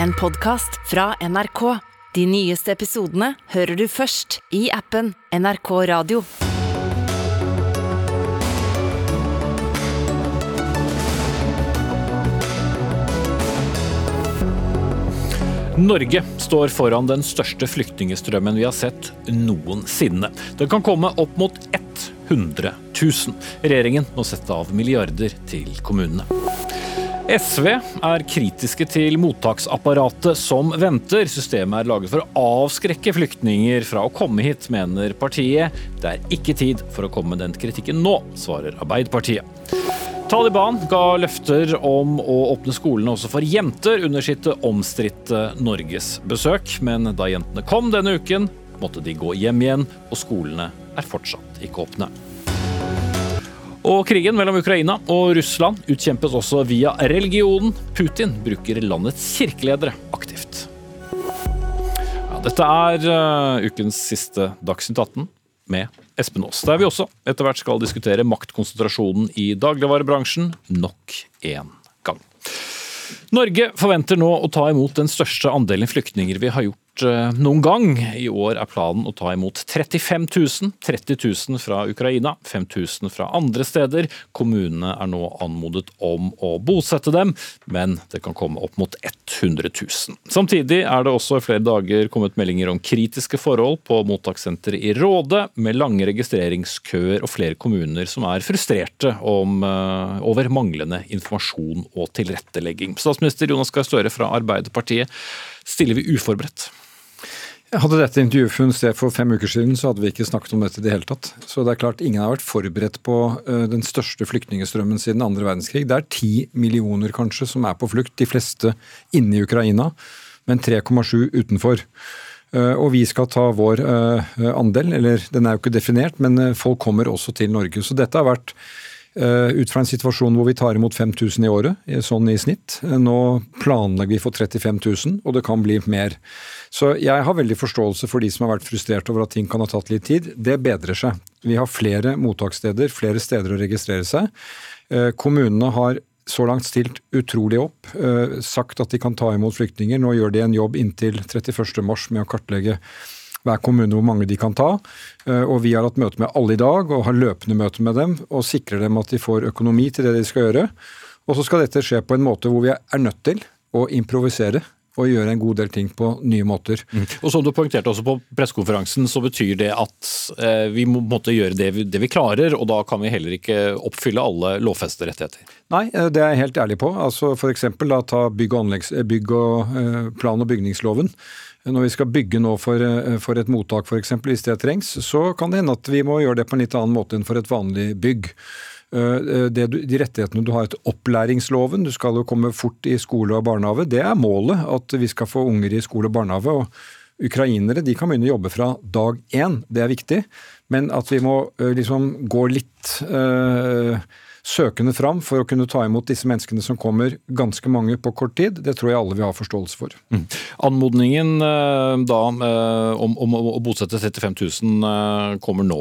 en podkast fra NRK. De nyeste episodene hører du først i appen NRK Radio. Norge står foran den største flyktningstrømmen vi har sett noensinne. Den kan komme opp mot 100 000. Regjeringen må sette av milliarder til kommunene. SV er kritiske til mottaksapparatet som venter. Systemet er laget for å avskrekke flyktninger fra å komme hit, mener partiet. Det er ikke tid for å komme med den kritikken nå, svarer Arbeiderpartiet. Taliban ga løfter om å åpne skolene også for jenter under sitt omstridte norgesbesøk, men da jentene kom denne uken, måtte de gå hjem igjen, og skolene er fortsatt ikke åpne. Og krigen mellom Ukraina og Russland utkjempes også via religionen. Putin bruker landets kirkeledere aktivt. Ja, dette er uh, ukens siste Dagsnytt 18 med Espen Aas, der vi også etter hvert skal diskutere maktkonsentrasjonen i dagligvarebransjen nok en gang. Norge forventer nå å ta imot den største andelen flyktninger vi har gjort noen gang. I år er planen å ta imot 35 000. 30 000 fra Ukraina, 5000 fra andre steder. Kommunene er nå anmodet om å bosette dem, men det kan komme opp mot 100 000. Samtidig er det også i flere dager kommet meldinger om kritiske forhold på mottakssenteret i Råde, med lange registreringskøer og flere kommuner som er frustrerte om, uh, over manglende informasjon og tilrettelegging. Statsminister Jonas Gahr Støre fra Arbeiderpartiet, stiller vi uforberedt? Hadde dette intervjuet funnet sted for fem uker siden, så hadde vi ikke snakket om dette i det hele tatt. Så det er klart, ingen har vært forberedt på uh, den største flyktningstrømmen siden andre verdenskrig. Det er ti millioner kanskje som er på flukt, de fleste inne i Ukraina, men 3,7 utenfor. Uh, og vi skal ta vår uh, andel, eller den er jo ikke definert, men folk kommer også til Norge. Så dette har vært ut fra en situasjon hvor vi tar imot 5000 i året, sånn i snitt. Nå planlegger vi for 35 000, og det kan bli mer. Så jeg har veldig forståelse for de som har vært frustrert over at ting kan ha tatt litt tid. Det bedrer seg. Vi har flere mottakssteder, flere steder å registrere seg. Eh, kommunene har så langt stilt utrolig opp, eh, sagt at de kan ta imot flyktninger. Nå gjør de en jobb inntil 31.3 med å kartlegge hver kommune hvor mange de kan ta. Eh, og vi har hatt møte med alle i dag, og har løpende møte med dem, og sikrer dem at de får økonomi til det de skal gjøre. Og så skal dette skje på en måte hvor vi er nødt til å improvisere og gjøre en god del ting på nye måter. Mm. Og Som du poengterte også på pressekonferansen, så betyr det at eh, vi må måtte gjøre det vi, det vi, klarer, og da kan vi heller ikke oppfylle alle lovfestede rettigheter? Nei, eh, det er jeg helt ærlig på. Altså F.eks. ta bygg- og, anleggs, eh, bygg og eh, plan- og bygningsloven. Når vi skal bygge nå for, eh, for et mottak f.eks. hvis det trengs, så kan det hende at vi må gjøre det på en litt annen måte enn for et vanlig bygg. Eh, eh, det, de rettighetene du har etter opplæringsloven, du skal jo komme fort i skole og barnehage, det er målet. At vi skal få unger i skole og barnehage. og Ukrainere de kan begynne å jobbe fra dag én, det er viktig. Men at vi må liksom gå litt øh, søkende fram for å kunne ta imot disse menneskene som kommer, ganske mange på kort tid. Det tror jeg alle vil ha forståelse for. Mm. Anmodningen eh, da eh, om, om, å bosette 35 000 eh, kommer nå.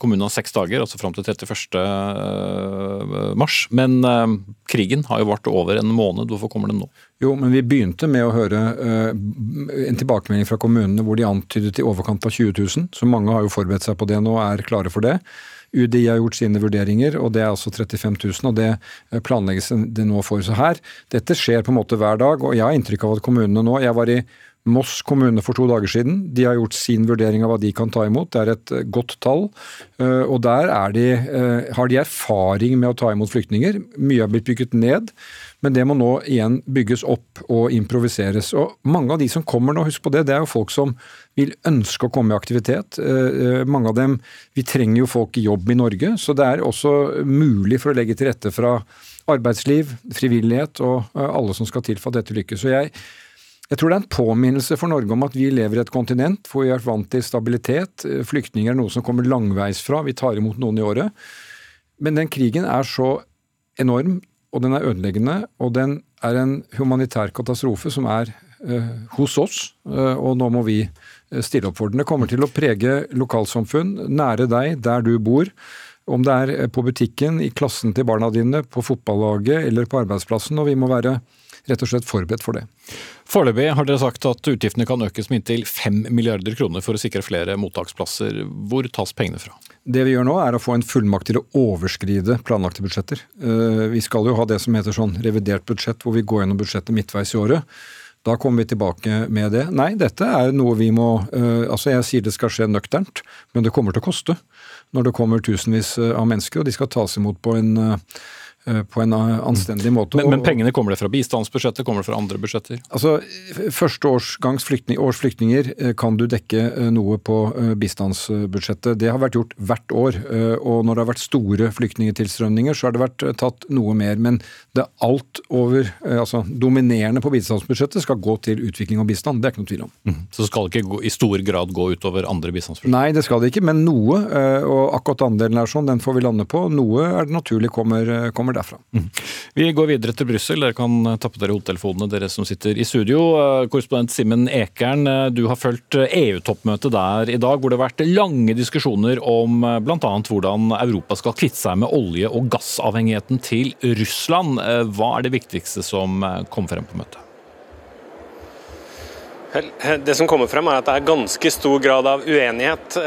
Kommunen har seks dager, altså fram til 31. mars. Men krigen har jo vart over en måned. Hvorfor kommer den nå? Jo, men vi begynte med å høre en tilbakemelding fra kommunene hvor de antydet i overkant av 20 000. Så mange har jo forberedt seg på det nå og er klare for det. UDI har gjort sine vurderinger, og det er altså 35 000. Og det eh, planlegges det nå for. Så her, dette skjer på en måte hver dag. Og jeg har inntrykk av at kommunene nå Jeg var i Moss kommune for to dager siden. De har gjort sin vurdering av hva de kan ta imot. Det er et eh, godt tall. Eh, og der de, har de erfaring med å ta imot flyktninger. Mye har blitt bygget ned. Men det må nå igjen bygges opp og improviseres. Og mange av de som kommer nå, husk på det, det er jo folk som vil ønske å komme i aktivitet. Eh, eh, mange av dem Vi trenger jo folk i jobb i Norge, så det er også mulig for å legge til rette fra arbeidsliv, frivillighet og eh, alle som skal til for at dette lykkes. Så jeg, jeg tror det er en påminnelse for Norge om at vi lever i et kontinent hvor vi er vant til stabilitet. Flyktninger er noe som kommer langveisfra. Vi tar imot noen i året. Men den krigen er så enorm og den er ødeleggende. Og den er en humanitær katastrofe som er eh, hos oss, uh, og nå må vi eh, stille opp for den. Det kommer til å prege lokalsamfunn nære deg, der du bor. Om det er på butikken, i klassen til barna dine, på fotballaget eller på arbeidsplassen. Og vi må være rett og slett forberedt for det. Foreløpig har dere sagt at utgiftene kan økes med inntil 5 milliarder kroner for å sikre flere mottaksplasser. Hvor tas pengene fra? Det vi gjør nå er å få en fullmakt til å overskride planlagte budsjetter. Eh, vi skal jo ha det som heter sånn revidert budsjett, hvor vi går gjennom budsjettet midtveis i året. Da kommer vi tilbake med det. Nei, dette er noe vi må uh, Altså, jeg sier det skal skje nøkternt, men det kommer til å koste. Når det kommer tusenvis av mennesker, og de skal tas imot på en Eh, på en eh, anstendig måte. Men, men, pengene kommer det fra bistandsbudsjettet, kommer det fra andre budsjetter? Altså, Førsteårsgangs flyktning, års flyktninger eh, kan du dekke noe på bistandsbudsjettet. Det har vært gjort hvert år. Og når det har vært store flyktningtilstrømninger, så har det vært tatt noe mer. Men det er alt over, altså dominerende på bistandsbudsjettet skal gå til utvikling og bistand. Det er ikke noe tvil om. Mm. Så det skal ikke gå, i stor grad gå utover andre bistandsbudsjett? Nei, det skal det ikke. Men noe, og akkurat andelen er sånn, den får vi lande på. Noe er det naturlig kommer, kommer derfra. Mm. Vi går videre til Brussel. Dere kan tappe dere hodetelefonene, dere som sitter i studio. Eh, korrespondent Simen Ekern, eh, du har fulgt EU-toppmøtet der i dag, hvor det har vært lange diskusjoner om eh, bl.a. hvordan Europa skal kvitte seg med olje- og gassavhengigheten til Russland. Hva er det viktigste som kom frem på møtet? Det som kommer frem er at det er ganske stor grad av uenighet,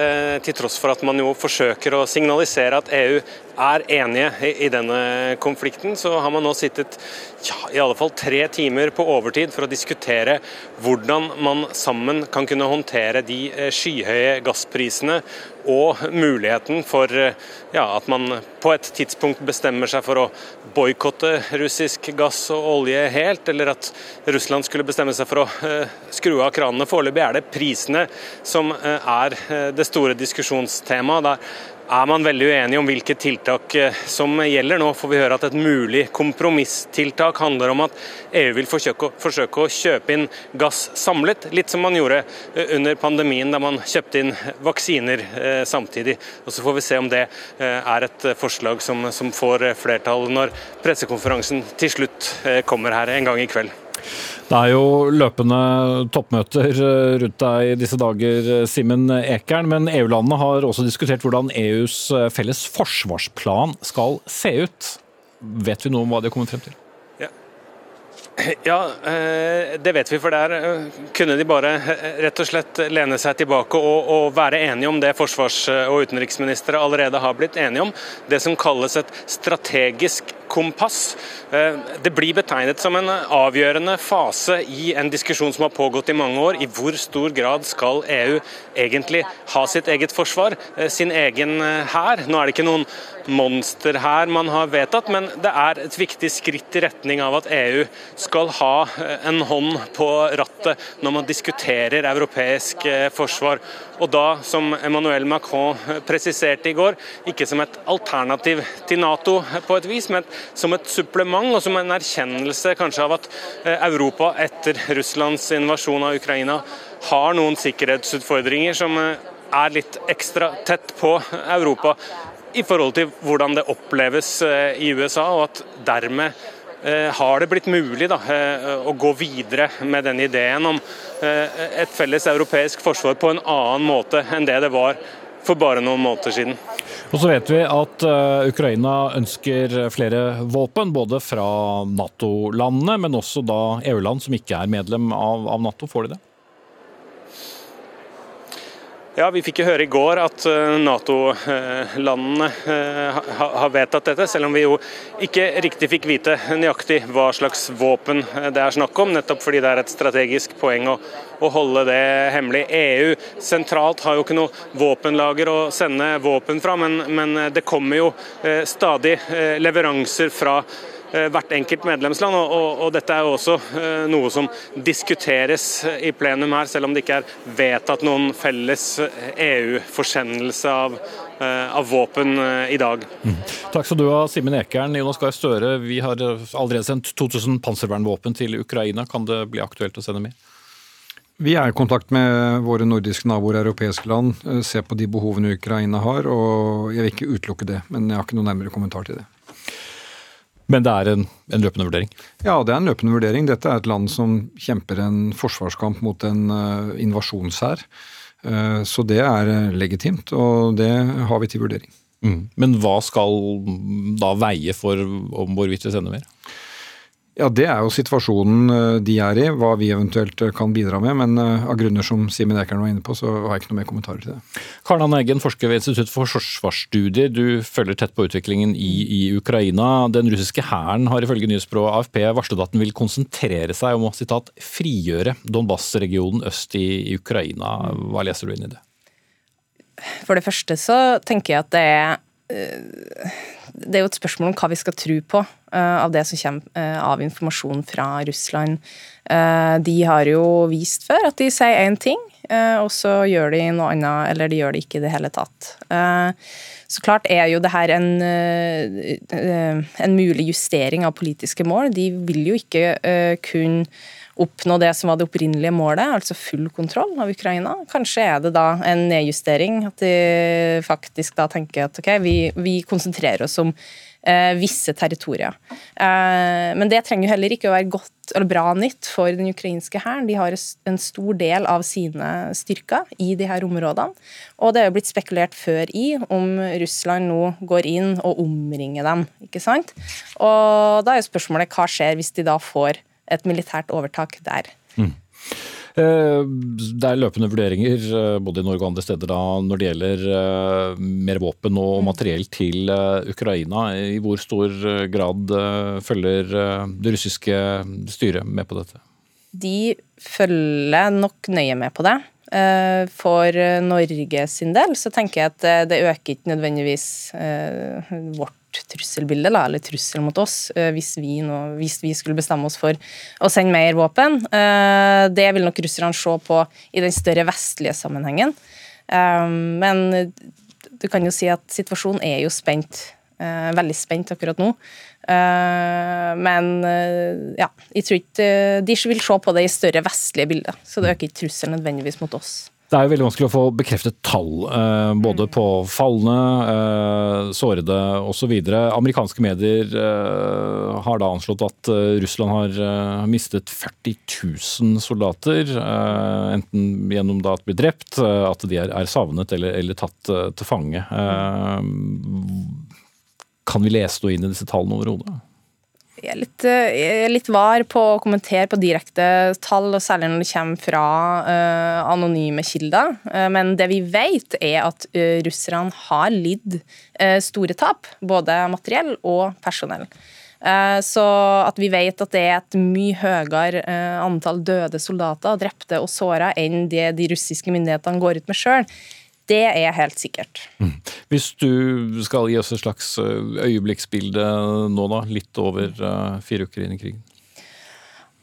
til tross for at man jo forsøker å signalisere at EU er enige i denne konflikten, så har man nå sittet ja, i alle fall tre timer på overtid for å diskutere hvordan man sammen kan kunne håndtere de eh, skyhøye gassprisene og muligheten for eh, ja, at man på et tidspunkt bestemmer seg for å boikotte russisk gass og olje helt, eller at Russland skulle bestemme seg for å uh, skru av kranene. Foreløpig er det prisene som er det store diskusjonstemaet. Er man veldig uenig om hvilke tiltak eh, som gjelder. Nå får vi høre at et mulig kompromisstiltak handler om at EU vil forsøke, å kjøpe inn gass samlet, litt som man gjorde eh, under pandemien da man kjøpte inn vaksiner eh, samtidig. Og Så får vi se om det er et forslag som, som får flertall når pressekonferansen til slutt kommer her en gang i kveld. Det er jo løpende toppmøter eh, rundt deg i disse dager, eh, Simen Ekern. Men EU-landene har også diskutert hvordan EUs eh, felles forsvarsplan skal se ut. Vet vi noe om hva de har kommet frem til? det vet vi. For der kunne de bare rett og slett lene seg tilbake og, og være enige om det forsvars- og utenriksministre allerede har blitt enige om. Det som kalles et strategisk kompass. Eh, det blir betegnet som en avgjørende fase i en diskusjon som har pågått i mange år. I hvor stor grad skal EU egentlig ha sitt eget forsvar, eh, sin egen eh, hær? Nå er det ikke noen monster her man har vedtatt, men det er et viktig skritt i retning av at EU skal ha en hånd på rattet når man diskuterer europeisk forsvar. Og da, som Emmanuel Macron presiserte i går, ikke som et alternativ til Nato på et vis, men som et supplement og som en erkjennelse kanskje av at eh, Europa etter Russlands invasjon av Ukraina har noen sikkerhetsutfordringer som eh, er litt ekstra tett på Europa i forhold til hvordan det oppleves eh, i USA, og at dermed har det blitt mulig da, å gå videre med den ideen om et felles europeisk forsvar på en annen måte enn det det var for bare noen måneder siden. Og så vet vi at Ukraina ønsker flere våpen, både fra Nato-landene, men også da EU-land som ikke er medlem av Nato. Får de det? Ja, Vi fikk jo høre i går at eh, Nato-landene eh, har vedtatt dette, selv om vi jo ikke riktig fikk vite nøyaktig hva slags våpen det er snakk om, nettopp fordi det er et strategisk poeng å, å holde det hemmelig. EU sentralt har jo ikke noe våpenlager å sende våpen fra, men, men det kommer jo eh, stadig leveranser fra Eh, hvert enkelt medlemsland. Og, og, og, dette er jo også eh, noe som diskuteres i plenum her, selv om det ikke er vedtatt noen felles EU-forsendelse av, eh, av, våpen i dag. Mm. Takk skal du ha, Simen Ekern. Jonas Gahr Støre, vi har allerede sendt 2000 panservernvåpen til Ukraina. Kan det bli aktuelt å sende mer? Vi er i kontakt med våre nordiske naboer i europeiske land, ser på de behovene Ukraina har. og Jeg vil ikke utelukke det, men jeg har ikke noen nærmere kommentar til det. Men det er en, en, løpende vurdering? Ja, det er en løpende vurdering. Dette er et land som kjemper en forsvarskamp mot en uh, invasjonshær. Uh, så det er uh, legitimt, og det har vi til vurdering. Mm. Men hva skal da veie for om hvorvidt vi sender mer? Ja, Det er jo situasjonen eh, de er i, hva vi eventuelt eh, kan bidra med. Men eh, av grunner som Simen Ekern var inne på, så har jeg ikke noe mer kommentarer til det. Karen Anne Eggen, forsker ved Institutt for forsvarsstudier. Du følger tett på utviklingen i, i Ukraina. Den russiske hæren har ifølge nyhetsbyrået AFP varslet at den vil konsentrere seg om å citat, frigjøre Donbas-regionen øst i, i Ukraina. Hva leser du inn i det? For det første så tenker jeg at det er det er jo et spørsmål om hva vi skal tro på uh, av det som kommer uh, av informasjon fra Russland. Uh, de har jo vist før at de sier én ting, og så gjør de noe annet, eller de gjør det ikke i det hele tatt. så klart er jo det her en, en mulig justering av politiske mål. De vil jo ikke kun oppnå det som var det opprinnelige målet, altså full kontroll av Ukraina. Kanskje er det da en nedjustering, at de faktisk da tenker at ok, vi, vi konsentrerer oss om eh, visse territorier. Eh, men det trenger jo heller ikke å være godt eller bra nytt for den ukrainske hæren. De har en stor del av sine styrker i de her områdene. Og det er jo blitt spekulert før i om Russland nå går inn og omringer dem. ikke sant? Og da er jo spørsmålet hva skjer hvis de da får et militært overtak der. Mm. Eh, det er løpende vurderinger eh, både i Norge og andre steder da, når det gjelder eh, mer våpen og mm. materiell til Ukraina. I hvor stor grad følger det russiske styret med på dette? De følger nok nøye med på det. For Norge sin del så tenker jeg at det øker ikke nødvendigvis vårt trusselbilde, eller trussel mot oss, eh, hvis vi, nå, hvis vi, skulle bestemme oss for å sende mer våpen. Eh, det vil nok russerne se på i den større vestlige sammenhengen. Eh, men du kan jo si at situasjonen er jo spent. Veldig spent akkurat nå. Men ja, jeg tror ikke de vil se på det i større vestlige bilder. Så det øker ikke trusselen nødvendigvis mot oss. Det er jo veldig vanskelig å få bekreftet tall, eh, både på falne, eh, sårede osv. Amerikanske medier eh, har da anslått at Russland har mistet 40 000 soldater. Enten gjennom da at de blir drept, at de er savnet eller, eller tatt til fange. Kan vi lese noe inn i disse tallene overhodet? Jeg er, litt, eh, jeg er litt, var på å kommentere på direkte tall, og særlig når det kommer fra uh, anonyme kilder. Uh, men det vi vet, er at uh, russerne har lidd store tap. Både materiell og personell. Så at vi vet at det er et mye høyere antall døde soldater, drepte og såra, enn det de russiske myndighetene går ut med sjøl, det er helt sikkert. Mm. Hvis du skal gi oss et slags eh, øyeblikksbilde nå, da, litt over uh, fire uker inn i krigen?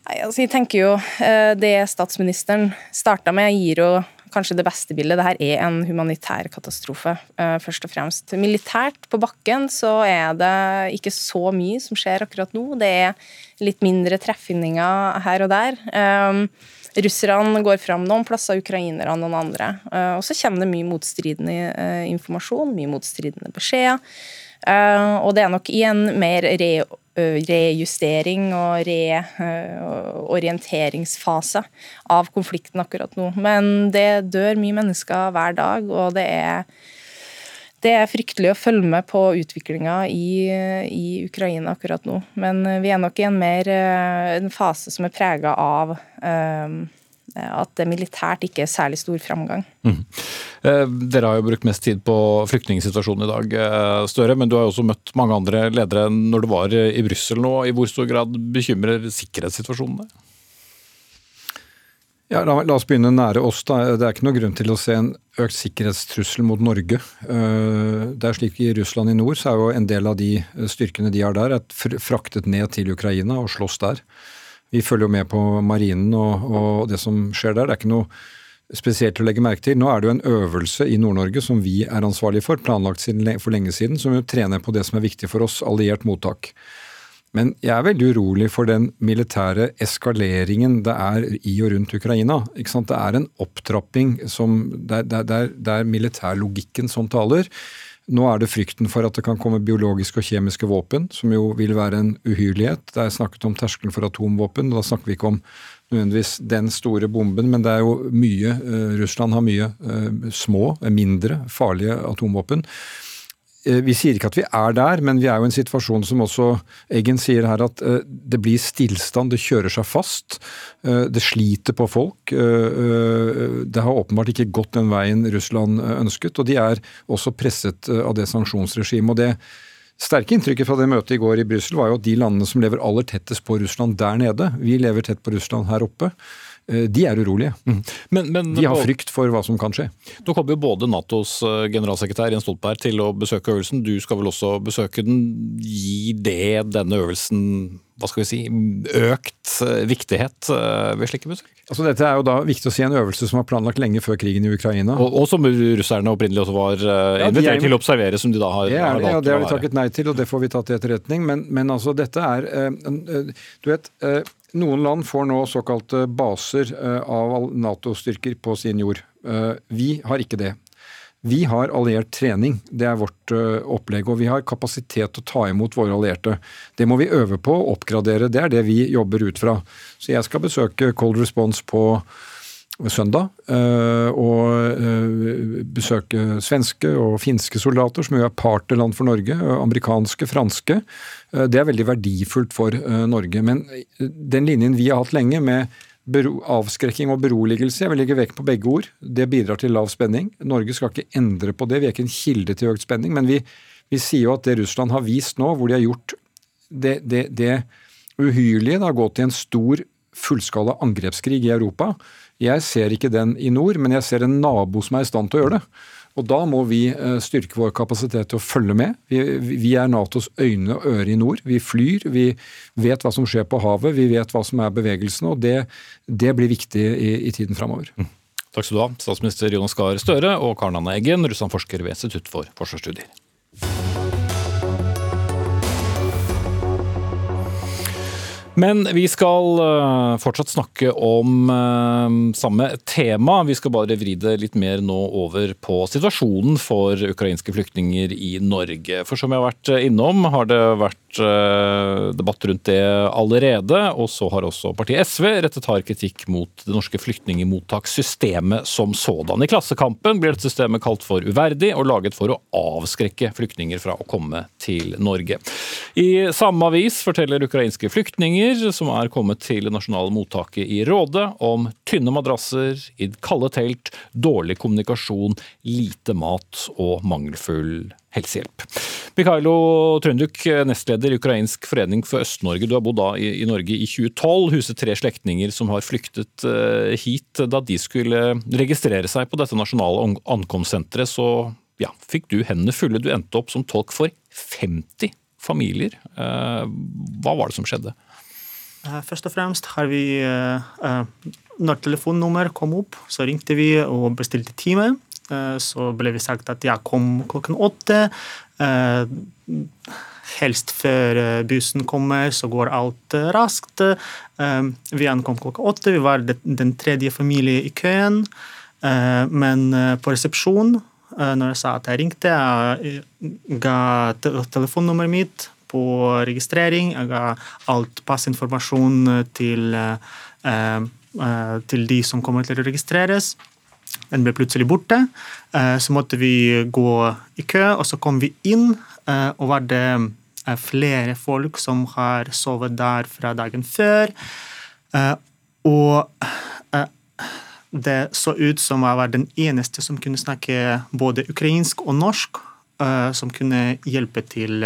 Nei, altså jeg tenker jo uh, Det statsministeren starta med, gir jo kanskje det beste bildet. Dette er en humanitær katastrofe, uh, først og fremst. Militært på bakken så er det ikke så mye som skjer akkurat nå. Det er litt mindre treffinninger her og der. Um, Russerne går fram noen plasser, ukrainerne noen andre. Eh, og så kommer det mye motstridende eh, informasjon, mye motstridende beskjeder. Eh, og det er nok i en mer re, rejustering og reorienteringsfase av konflikten akkurat nå. Men det dør mye mennesker hver dag, og det er det er fryktelig å følge med på utviklinga i, i, Ukraina akkurat nå. Men eh, vi er nok i en mer eh, en fase som er prega av um, at det militært ikke er særlig stor framgang. Mm. Eh, dere har jo brukt mest tid på flyktningsituasjonen i dag, Støre, men du har jo også møtt mange andre ledere når du var i Brussel nå. I hvor stor grad bekymrer sikkerhetssituasjonen deg? Ja, la, la, oss begynne nære oss. da. Det er ikke noe grunn til å se en økt sikkerhetstrussel mot Norge. Eh, det er slik I Russland i nord så er jo en del av de eh, styrkene de har der, fraktet ned til Ukraina og slåss der. Vi følger jo med på marinen og, og, det som skjer der. Det er ikke noe spesielt å legge merke til. Nå er det jo en øvelse i Nord-Norge som vi er ansvarlig for, planlagt for lenge siden, som jo trener på det som er viktig for oss, alliert mottak. Men jeg er veldig urolig for den militære eskaleringen det er i og rundt Ukraina. Det er en opptrapping som Det er, det er, det er militærlogikken som taler. Nå er det frykten for at det kan komme biologiske og kjemiske våpen, som jo vil være en uhyrlighet. Det er snakket om terskelen for atomvåpen. Da snakker vi ikke om nødvendigvis den store bomben, men det er jo mye uh, Russland har mye uh, små, mindre farlige atomvåpen vi sier ikke at vi er der, men vi er jo i en situasjon som også Eggen sier her, at det blir stillstand, det kjører seg fast. Det sliter på folk. Det har åpenbart ikke gått den veien Russland ønsket, og de er også presset av det sanksjonsregimet. og det sterke inntrykket fra det møtet i går i Brussel var jo at de landene som lever aller tettest på Russland der nede, vi lever tett på Russland her oppe, Eh, de er urolige. Mm. Men, men, de har frykt for hva som kan skje. Nå kommer jo både Natos eh, generalsekretær Jens Stoltenberg til å besøke øvelsen. Du skal vel også besøke den. Gir det denne øvelsen hva skal vi si, økt eh, viktighet ved slike besøk? Altså Dette er jo da viktig å si en øvelse som var planlagt lenge før krigen i Ukraina. Og, og som russerne opprinnelig også var invitert ja, er, til å observere, som de da har, det er, valgt ja, det har vi takket nei til, og det får vi tatt til etterretning. Men, men altså dette er Du vet noen land får nå såkalte baser eh, av Nato-styrker på sin jord. Eh, vi har ikke det. Vi har alliert trening, det er vårt eh, opplegg. Og vi har kapasitet til å ta imot våre allierte. Det må vi øve på og oppgradere. Det er det vi jobber ut fra. Så jeg skal besøke Cold Response på søndag eh, og eh, besøke svenske og finske soldater, som jo er partnerland for Norge. Amerikanske, franske. Det er veldig verdifullt for Norge. Men den linjen vi har hatt lenge med avskrekking og beroligelse, jeg vil legge vekt på begge ord. Det bidrar til lav spenning. Norge skal ikke endre på det. Vi er ikke en kilde til økt spenning. Men vi, vi sier jo at det Russland har vist nå, hvor de har gjort det, det, det uhyrlige, har gått i en stor fullskala angrepskrig i Europa, jeg ser ikke den i nord, men jeg ser en nabo som er i stand til å gjøre det. Og Da må vi eh, styrke vår kapasitet til å følge med. Vi, vi, er Natos øyne og øre i nord. Vi flyr, vi vet hva som skjer på havet, vi vet hva som er bevegelsene. og Det, det blir viktig i, i tiden framover. Mm. Takk skal du ha, statsminister Jonas Gahr Støre og Karen Anne Eggen, russlandforsker ved Institutt for forsvarsstudier. Men vi skal eh, fortsatt snakke om eh, samme tema. Vi skal bare vri det litt mer nå over på situasjonen for ukrainske flyktninger i Norge. For som jeg har vært innom, har det vært Eh, debatt rundt det allerede. Og så har også partiet SV rettet hard kritikk mot det norske flyktningmottakssystemet som sådan. I Klassekampen blir dette systemet kalt for uverdig og laget for å avskrekke flyktninger fra å komme til Norge. I samme avis forteller ukrainske flyktninger som er kommet til det nasjonale mottaket i Råde, om tynne madrasser, i kalde telt, dårlig kommunikasjon, lite mat og mangelfull helsehjelp. Mikhailo Trønduk, nestleder i Ukrainsk forening for Øst-Norge. Du har bodd i, i, Norge i 2012, huset tre slektninger som har flyktet uh, hit. Da de skulle registrere seg på dette nasjonale ankomstsenteret, så ja, fikk du hendene fulle. Du endte opp som tolk for 50 familier. Uh, hva var det som skjedde? Uh, først og fremst har vi Når telefonnummer kom opp, så ringte vi og bestilte time. Eh, så ble vi sagt at jeg kom klokken åtte. Eh, helst før eh, bussen kommer, så går alt raskt. Vi ankom klokka åtte. Vi var den tredje familie i køen. Men på resepsjon, når jeg sa at jeg ringte, jeg ga telefonnummeret mitt på registrering. Jeg ga alt passinformasjon til, til de som kommer til å registreres. Den ble plutselig borte. Eh, så måtte vi gå i kø, og så kom vi inn, eh, og var det eh, flere folk som har sovet der fra dagen før. Og det så ut som jeg var den eneste som kunne snakke både ukrainsk og norsk, som kunne hjelpe til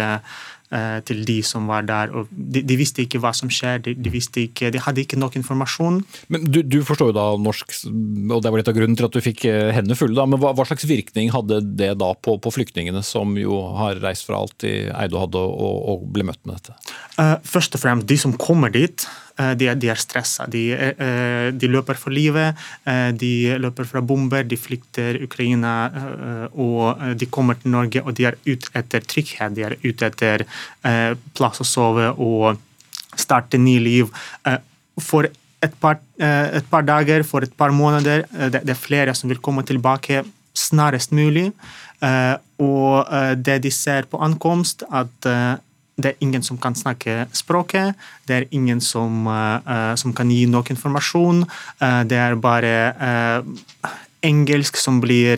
til de som var der. og De, de visste ikke hva som skjer, de, de, ikke, de, hadde ikke nok informasjon. Men Du, du forstår jo da norsk, og det var litt av grunnen til at du fikk eh, hendene fulle. da, men hva, hva, slags virkning hadde det da på, på, flyktningene, som jo har reist fra alt de eide og hadde, og, og ble møtt med dette? Uh, først og fremst, de som kommer dit, uh, de, de, er stressa. De, uh, de, løper for livet. de løper fra bomber, de flykter Ukraina, og de kommer til Norge, og de er ute etter trygghet. De er ute etter Eh, plass å sove og starte ny liv. Eh, for et par, eh, et par, dager, for et par måneder. Det, er flere som vil komme tilbake snarest mulig. Og det de ser på ankomst, at det er ingen som kan snakke språket. Det er ingen som, som kan gi nok informasjon. det er bare engelsk som blir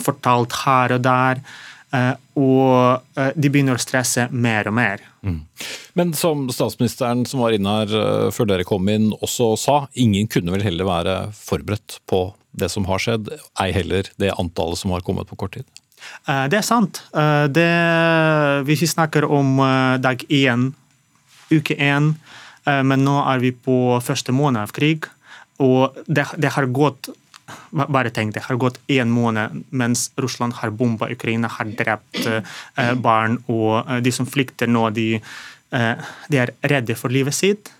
fortalt her og der. Og de begynner å stresse mer og mer. Mm. Men som statsministeren som var inne her før dere kom inn også sa, ingen kunne vel heller være forberedt på det som har skjedd, ei heller det antallet som har kommet på kort tid? Det er sant. Det, hvis vi snakker om dag én, uke én, men nå er vi på første måned av krig, og det, det har gått bare tenk, det har gått én måned mens Russland har bomba Ukraina, har drept barn, og de som flykter nå, de, de er redde for livet sitt.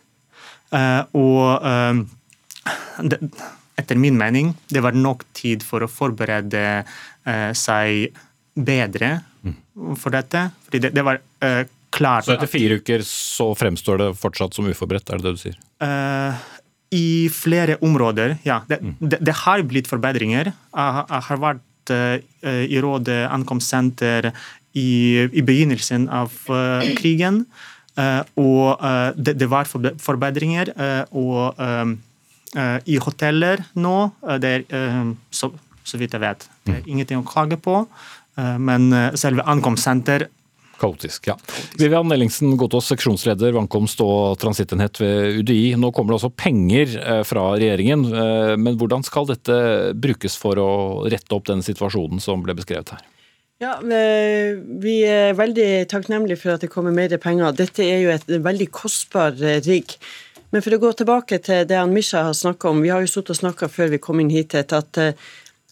Og det, etter min mening, det var nok tid for å forberede eh, seg bedre for dette. Fordi det, det var eh, klart Så etter fire uker så fremstår det fortsatt som uforberedt, er det det du sier? Eh, I flere områder, ja. Det, mm. det, det har blitt forbedringer. Jeg, jeg har vært eh, i Rådet ankomstsenter i, i, begynnelsen av uh, krigen. Uh, og uh, det, det, var forbedringer. og Eh, i hoteller nå. Eh, det er, eh, så, så, vidt jeg vet, det er mm. ingenting å klage på. Men selve ankomstsenter Kaotisk, ja. Vivian Ellingsen Godtås, seksjonsleder ankomst og transittenhet ved UDI. Nå kommer det også penger fra regjeringen, men hvordan skal dette brukes for å rette opp den situasjonen som ble beskrevet her? Ja, Vi er veldig takknemlige for at det kommer mer penger. Dette er jo et veldig kostbar rigg. Men for å gå tilbake til det han Misha har snakka om, vi har jo sittet og snakka før vi kom inn hit, at uh,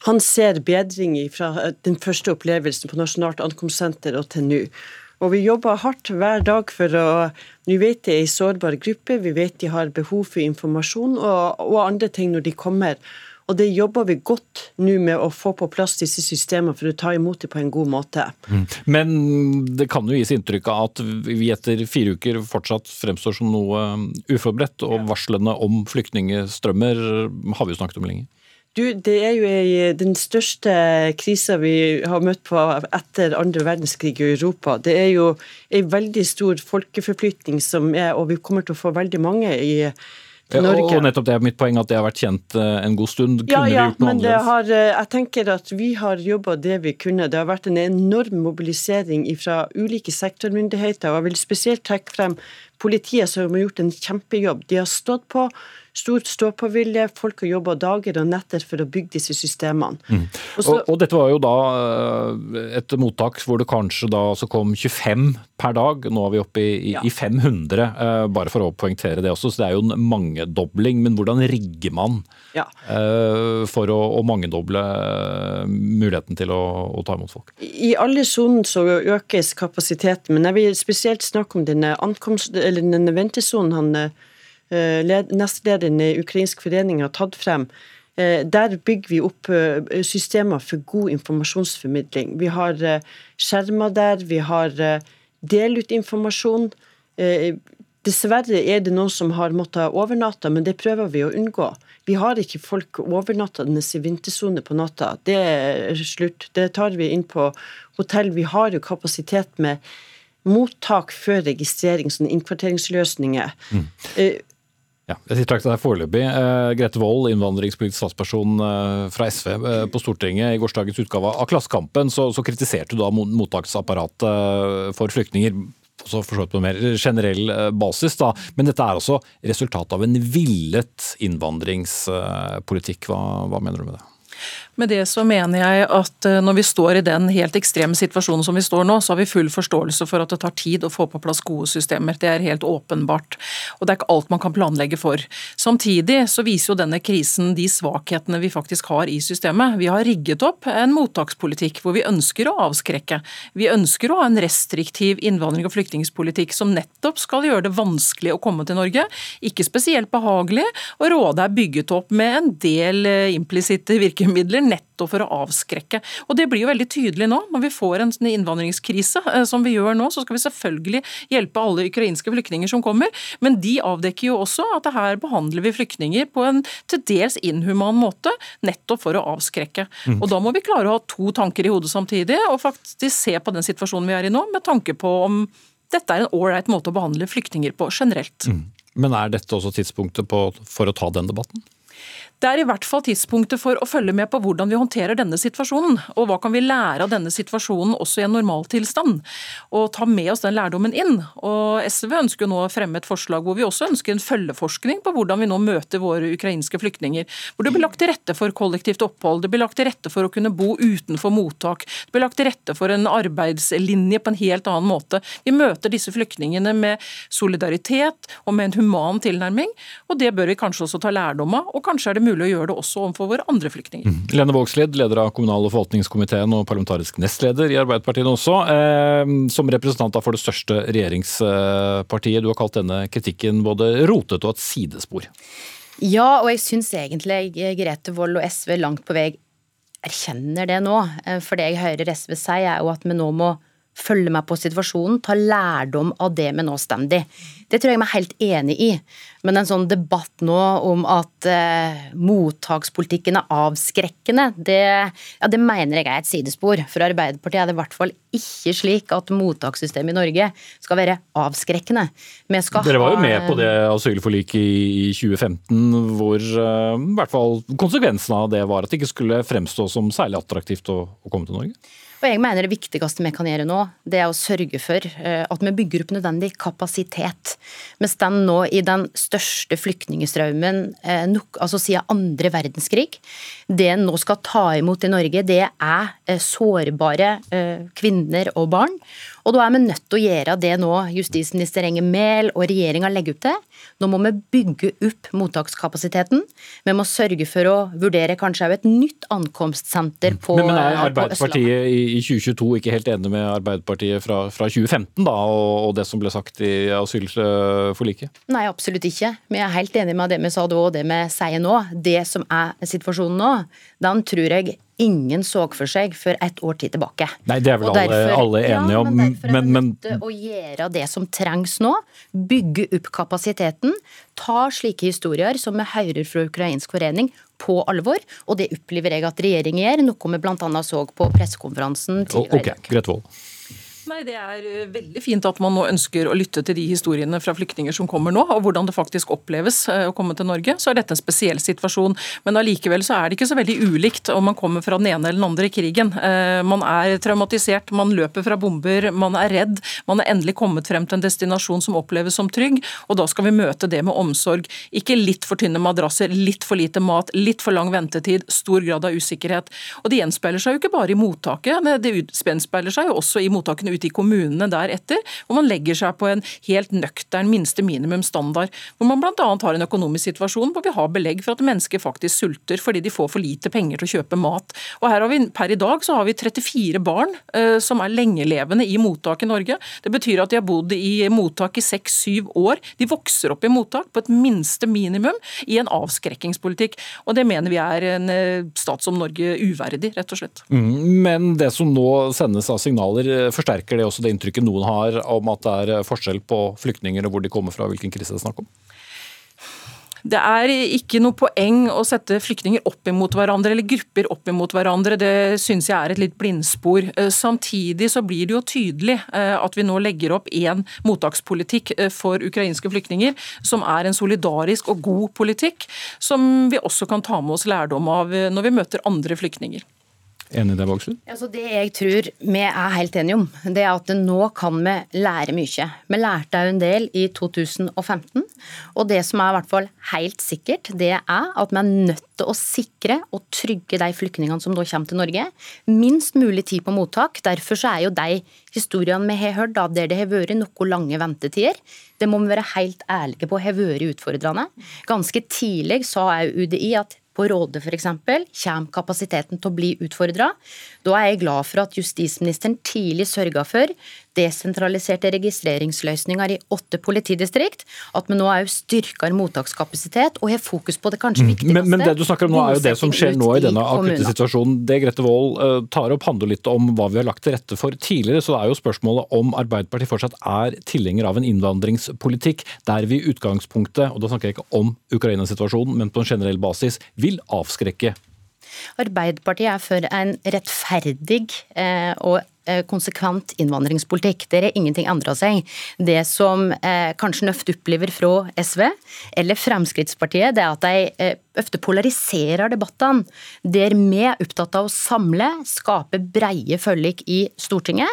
han ser bedring fra eh, den første opplevelsen på Nasjonalt ankomstsenter og til nå. Og vi jobber hardt hver dag for å Nå vet de er en sårbar gruppe, vi vet de har behov for informasjon og, og andre ting når de kommer. Og det jobber vi godt nå med å få på plass disse systemene for å ta imot dem på en god måte. Mm. Men det kan jo gis inntrykk av at vi etter fire uker fortsatt fremstår som noe um, uforberedt, og varslene om flyktningstrømmer har vi jo snakket om lenge. Du, Det er jo den største krisa vi har møtt på etter andre verdenskrig i Europa. Det er jo en veldig stor folkeforflytning som er, og vi kommer til å få veldig mange i Norge. Og nettopp det er mitt poeng, at det har vært kjent eh, en god stund. Kunne ja, ja, vi gjort noe men det Har, eh, jeg tenker at vi har jobba det vi kunne. Det har vært en enorm mobilisering fra ulike sektormyndigheter. og Jeg vil spesielt trekke frem politiet, som har gjort en kjempejobb. De har stått på stor stå-på-vilje. Folk har jobba dager og netter for å bygge disse systemene. Mm. Og, og, og, dette var jo da eh, et mottak hvor det kanskje da kom 25 per dag. Nå er vi oppe i, ja. i 500, eh, bare for å poengtere det også. Så det er jo en mangedobling. Men hvordan rigger man ja. Eh, for å, å mangedoble muligheten til å, å, ta imot folk? I alle sonen så økes kapasiteten, men jeg vil spesielt snakke om denne, ankomst, eller denne ventesonen han Eh, nestlederen i Ukrainsk forening har tatt frem. Eh, der bygger vi opp eh, systemer for god informasjonsformidling. Vi har skjermer der, vi har del ut informasjon. Dessverre er det noen som har måttet overnatte, men det prøver vi å unngå. Vi har ikke folk overnattende i vintersone på natta. Det er slutt. Det tar vi inn på hotell. Vi har jo kapasitet med mottak før registrering, sånne innkvarteringsløsninger. Mm. Ja, jeg til deg foreløpig. Uh, Grete Wold, innvandringspolitisk statsperson uh, fra SV uh, på Stortinget. I gårsdagens utgave av Klassekampen så, så kritiserte du da mottaksapparatet for flyktninger. Også for så vidt på mer generell basis, da. Men dette er altså resultatet av en villet innvandringspolitikk. Hva, hva mener du med det? Med det så mener jeg at eh, når vi står i den helt ekstreme situasjonen som vi står nå, så har vi full forståelse for at det tar tid å få på plass gode systemer. Det er helt åpenbart. Og det er ikke alt man kan planlegge for. Samtidig så viser jo denne krisen de svakhetene vi faktisk har i systemet. Vi har rigget opp en mottakspolitikk hvor vi ønsker å avskrekke. Vi ønsker å ha en restriktiv innvandring- og flyktningpolitikk som nettopp skal gjøre det vanskelig å komme til Norge. Ikke spesielt behagelig, og rådet er bygget opp med en del eh, implisitte virkemidler nettopp for å avskrekke. Og Det blir jo veldig tydelig nå. Når vi får en sånn innvandringskrise eh, som vi gjør nå, så skal vi selvfølgelig hjelpe alle ukrainske flyktninger som kommer, men de avdekker jo også at her behandler vi flyktninger på en til dels inhuman måte, nettopp for å avskrekke. Mm. Og Da må vi klare å ha to tanker i hodet samtidig, og faktisk se på den situasjonen vi er i nå, med tanke på om dette er en ålreit måte å behandle flyktninger på generelt. Mm. Men er dette også tidspunktet på, for å ta den debatten? Det er i hvert fall tidspunktet for å følge med på hvordan vi håndterer denne situasjonen. Og hva kan vi lære av denne situasjonen også i en normaltilstand. Og ta med oss den lærdommen inn. Og SV ønsker nå å fremme et forslag hvor vi også ønsker en følgeforskning på hvordan vi nå møter våre ukrainske flyktninger. Hvor det blir lagt til rette for kollektivt opphold, det blir lagt til rette for å kunne bo utenfor mottak. Det blir lagt til rette for en arbeidslinje på en helt annen måte. Vi møter disse flyktningene med solidaritet og med en human tilnærming. Og det bør vi kanskje også ta lærdom av. Og kanskje er det mulig å gjøre det også overfor våre andre flyktninger. Mm. Lene Vågslid, leder av kommunal- og forvaltningskomiteen og parlamentarisk nestleder i Arbeiderpartiet også. Eh, som representant for det største regjeringspartiet, du har kalt denne kritikken både rotete og et sidespor. Ja, og jeg syns egentlig Grete Wold og SV langt på vei erkjenner det nå. Eh, for det jeg hører SV si, er jo at vi nå må følge med på situasjonen, ta lærdom av det vi nå står i. Det tror jeg vi er helt enig i. Men en sånn debatt nå om at eh, mottakspolitikken er avskrekkende, det, ja, det, mener jeg er et sidespor. For Arbeiderpartiet er det i hvert fall ikke slik at mottakssystemet i Norge skal være avskrekkende. Dere var jo med på det asylforliket i 2015 hvor eh, i hvert fall konsekvensen av det var at det ikke skulle fremstå som særlig attraktivt å, å komme til Norge? Og jeg mener Det viktigste vi kan gjøre nå, det er å sørge for eh, at vi bygger opp nødvendig kapasitet. Vi står nå i den største flyktningstrømmen eh, altså siden andre verdenskrig. Det en nå skal ta imot i Norge, det er eh, sårbare kvinner og barn. Og da er vi nødt til å gjøre det nå justisminister Enger Mehl og regjeringa legger opp til. Nå må vi bygge opp mottakskapasiteten. Vi må sørge for å vurdere kanskje òg et nytt ankomstsenter på Men, men er Arbeiderpartiet i 2022 ikke helt enig med Arbeiderpartiet fra, fra 2015 da, og, og, det som ble sagt i asylforliket? Nei, absolutt ikke. Vi er helt enige med det vi sa da og det vi sier nå. Det som er situasjonen nå, den tror jeg ingen så for seg før et år tid tilbake. Nei, Det er vel derfor, alle, alle, enige om. Ja, men derfor er det nødt til å gjøre det som trengs nå. Bygge opp kapasiteten. Ta slike historier som vi hører fra ukrainsk forening på alvor. Og det opplever jeg at regjeringen gjør, noe vi bl.a. så på pressekonferansen tidligere. Okay, dag. Nei, Det er eh, veldig fint at man nå ønsker å lytte til de historiene fra flyktninger som kommer nå, og hvordan det faktisk oppleves eh, å komme til Norge. Så er dette en spesiell situasjon. Men allikevel så er det ikke så veldig ulikt om man kommer fra den ene eller den andre krigen. Eh, man er traumatisert, man løper fra bomber, man er redd. Man er endelig kommet frem til en destinasjon som oppleves som trygg, og da skal vi møte det med omsorg. Ikke litt for tynne madrasser, litt for lite mat, litt for lang ventetid, stor grad av usikkerhet. Og det gjenspeiler seg jo ikke bare i mottaket, det gjenspeiler seg jo også i mottakene ute i kommunene deretter, hvor man legger seg på en helt nøktern minste minimumsstandard. Hvor man bl.a. har en økonomisk situasjon hvor vi har belegg for at mennesker faktisk sulter fordi de får for lite penger til å kjøpe mat. Og her har vi, Per i dag så har vi 34 barn uh, som er lengelevende i mottak i Norge. Det betyr at de har bodd i mottak i seks-syv år. De vokser opp i mottak på et minste minimum i en avskrekkingspolitikk. Og det mener vi er en uh, stat som Norge uverdig, rett og slett. Mm, men det som nå sendes av signaler, eh, forsterker forsterker det også det inntrykket noen har om at det er forskjell på flyktninger og hvor de kommer fra, hvilken krise det er snakk om? Det er ikke noe poeng å sette flyktninger opp imot hverandre, eller grupper opp imot hverandre. Det syns jeg er et litt blindspor. Eh, samtidig så blir det jo tydelig eh, at vi nå legger opp en mottakspolitikk eh, for ukrainske flyktninger, som er en solidarisk og god politikk, som vi også kan ta med oss lærdom av når vi møter andre flyktninger. Enig i det? Altså det jeg tror vi er helt enige om, det er at nå kan vi lære mye. Vi lærte en del i 2015. Og det som er i hvert fall helt sikkert, det er at vi er nødt til å sikre og trygge de flyktningene som da kommer til Norge, minst mulig tid på mottak. Derfor så er jo de historiene vi har hørt, da, der det har vært noe lange ventetider, det må vi være helt ærlige på har vært utfordrende. Ganske tidlig sa UDI at på Råde f.eks. kommer kapasiteten til å bli utfordra. Da er jeg glad for at justisministeren tidlig sørga for desentraliserte registreringsløsninger i åtte politidistrikt. At vi nå òg styrker mottakskapasitet og har fokus på det kanskje viktigste. Men, men, det du snakker om nå er jo det som skjer nå i denne akutte situasjonen. Det Grete Wold uh, tar opp handler litt om hva vi har lagt til rette for tidligere. Så det er jo spørsmålet om Arbeiderpartiet fortsatt er tilhenger av en innvandringspolitikk der vi i utgangspunktet, og da snakker jeg ikke om Ukraina-situasjonen, men på en generell basis, vil avskrekke Arbeiderpartiet er for en rettferdig eh, og Eh, konsekvent innvandringspolitikk. Der er ingenting endra seg. Det som eh, kanskje Nøft opplever fra SV eller Fremskrittspartiet, det er at de eh, ofte polariserer debattene. Der vi er opptatt av å samle, skape breie forlik i Stortinget.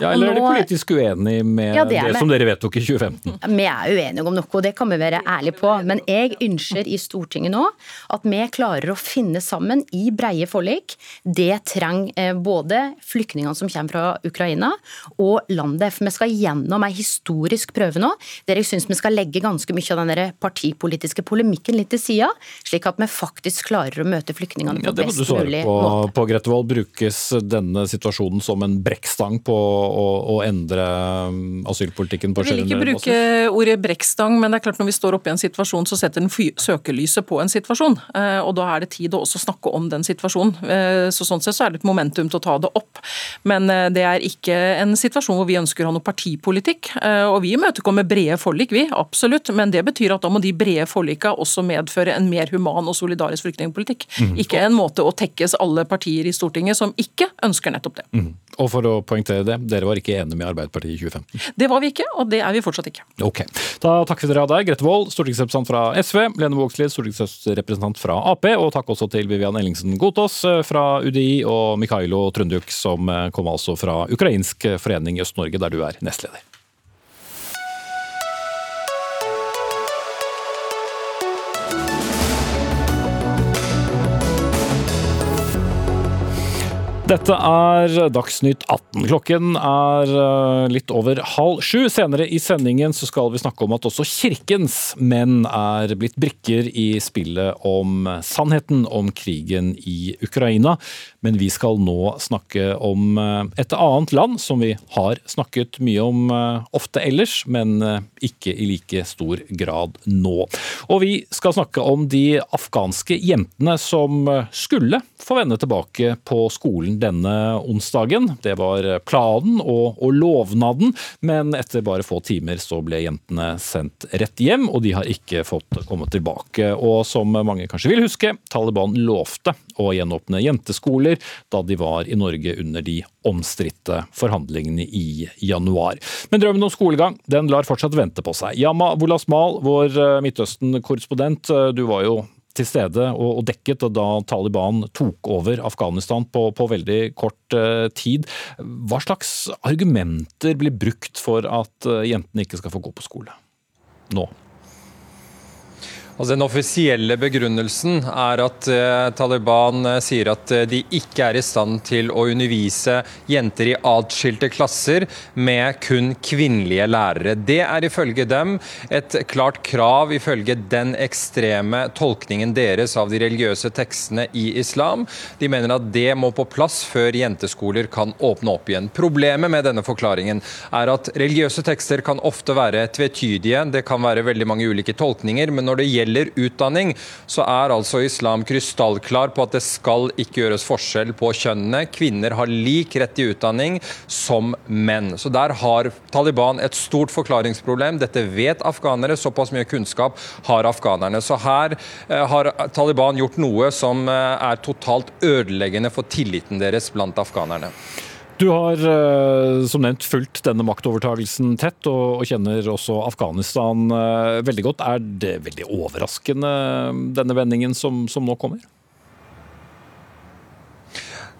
Ja, Eller er dere politisk uenig med ja, det, det som dere vedtok i 2015? Vi er uenige om noe, og det kan vi være ærlige på. Men jeg ønsker i Stortinget nå at vi klarer å finne sammen i breie forlik. Det trenger eh, både flyktningene som kommer fra Ukraina og landet. For vi skal gjennom ei historisk prøve nå, der jeg syns vi skal legge ganske mye av den partipolitiske polemikken litt til sida, slik at vi faktisk klarer å møte flyktningene på ja, best mulig på, måte. På Grettevold, brukes denne situasjonen som en brekkstang på å, å endre um, asylpolitikken på Jeg vil ikke bruke ordet brekkstang, men det er klart når vi står oppe i en situasjon, så setter den søkelyset på en situasjon. Eh, og da er det tid å også snakke om den situasjonen. Eh, så sånn sett så er det et momentum til å ta det opp. Men eh, det er ikke en situasjon hvor vi ønsker å ha noe partipolitikk. Og vi imøtekommer brede forlik, vi. Absolutt. Men det betyr at da må de brede forlika også medføre en mer human og solidarisk flyktningpolitikk. Mm. Ikke en måte å tekkes alle partier i Stortinget som ikke ønsker nettopp det. Mm. Og for å poengtere det, dere var ikke enige med Arbeiderpartiet i 2015? Det var vi ikke, og det er vi fortsatt ikke. Ok. Da takker vi dere av deg, Grete Wold, stortingsrepresentant fra SV, Lene Vågslid, stortingsrepresentant fra Ap, og takk også til Vivian Ellingsen Gotaas eh, fra UDI, og Mikhailo Trunduk, som eh, kom altså fra Ukrainsk forening i Øst-Norge, der du er nestleder. Dette er Dagsnytt 18. Klokken er eh, litt over halv sju. Senere i sendingen så skal vi snakke om at også kirkens menn er blitt brikker i spillet om sannheten om krigen i Ukraina. Men vi skal nå snakke om eh, et annet land som vi har snakket mye om eh, ofte ellers, men ikke i like stor grad nå. Og vi skal snakke om de afghanske jentene som skulle få vende tilbake på skolen denne onsdagen. Det var planen og, og, lovnaden, men etter bare få timer så ble jentene sendt rett hjem, og de har ikke fått komme tilbake. Og som mange kanskje vil huske, Taliban lovte å gjenåpne jenteskoler da de var i Norge under de omstridte forhandlingene i januar. Men drømmen om skolegang den lar fortsatt vente på seg. Yama Wolasmal, vår Midtøsten-korrespondent, du var jo til stede og, og dekket da Taliban tok over Afghanistan på, på veldig kort uh, tid. Hva slags argumenter blir brukt for at uh, jentene ikke skal få gå på skole nå? Altså, den offisielle begrunnelsen er at eh, Taliban uh, sier at uh, de ikke er i stand til å undervise jenter i atskilte klasser med kun kvinnelige lærere. Det er ifølge dem et klart krav ifølge den ekstreme tolkningen deres av de religiøse tekstene i islam. De mener at det må på plass før jenteskoler kan åpne opp igjen. Problemet med denne forklaringen er at religiøse tekster kan ofte være tvetydige. Det kan være veldig mange ulike tolkninger. men når det gjelder gjelder utdanning, så er altså islam krystallklar på at det skal ikke gjøres forskjell på kjønnene. Kvinner har lik rett til utdanning som menn. Så der har Taliban et stort forklaringsproblem. Dette vet afghanere. Såpass mye kunnskap har afghanerne. Så her eh, har Taliban gjort noe som eh, er totalt ødeleggende for tilliten deres blant afghanerne. Du har eh, som nevnt fulgt denne maktovertagelsen tett, og kjenner også Afghanistan eh, veldig godt. Er det veldig overraskende, denne vendingen som, som nå kommer?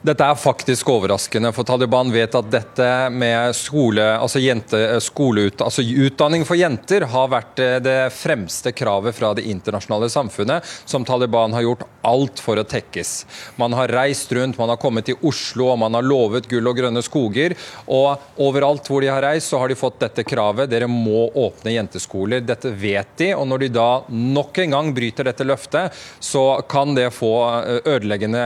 Dette er faktisk overraskende, for Taliban vet at dette med skole, altså jente, skoleut, altså utdanning for jenter har vært eh, det fremste kravet fra det internasjonale samfunnet, som Taliban har gjort alt for å tekkes. Man har reist rundt, man har kommet til Oslo og man har lovet gull og grønne skoger. Og overalt hvor de har reist, så har de fått dette kravet. Dere må åpne jenteskoler. Dette vet de, og når de da nok en gang bryter dette løftet, så kan det få eh, ødeleggende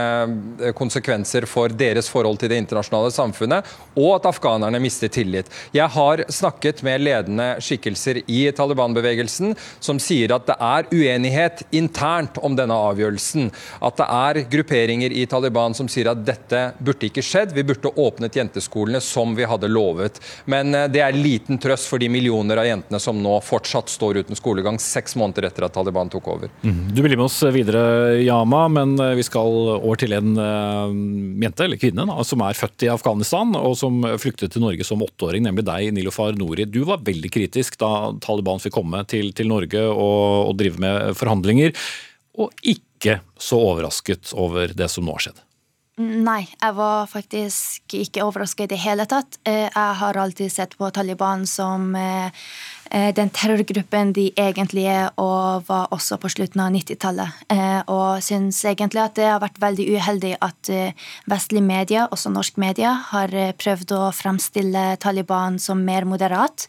eh, konsekvenser for deres forhold til det internasjonale samfunnet, og at afghanerne mister tillit. Jeg har snakket med ledende skikkelser i Taliban-bevegelsen som sier at det er uenighet internt om denne avgjørelsen. At det er grupperinger i Taliban som sier at dette burde ikke skjedd, vi burde åpnet jenteskolene som vi hadde lovet. Men eh, det er liten trøst for de millioner av jentene som nå fortsatt står uten skolegang seks måneder etter at Taliban tok over. Mm. Du blir med oss videre, Yama, men eh, vi skal over til en uh, jente, eller kvinne, da, som er født i Afghanistan og som flyktet til Norge som åtteåring, nemlig deg, Nilofar Nori. Du var veldig kritisk da Taliban fikk komme til, til Norge og, og drive med forhandlinger. Og ikke så overrasket over det som nå har skjedd? Nei, jeg var faktisk ikke overraska i det hele tatt. Eh, jeg har alltid sett på Taliban som eh, den terrorgruppen de egentlig er, og var også på slutten av 90-tallet. Og syns egentlig at det har vært veldig uheldig at vestlige medier, også norsk media, har prøvd å fremstille Taliban som mer moderat.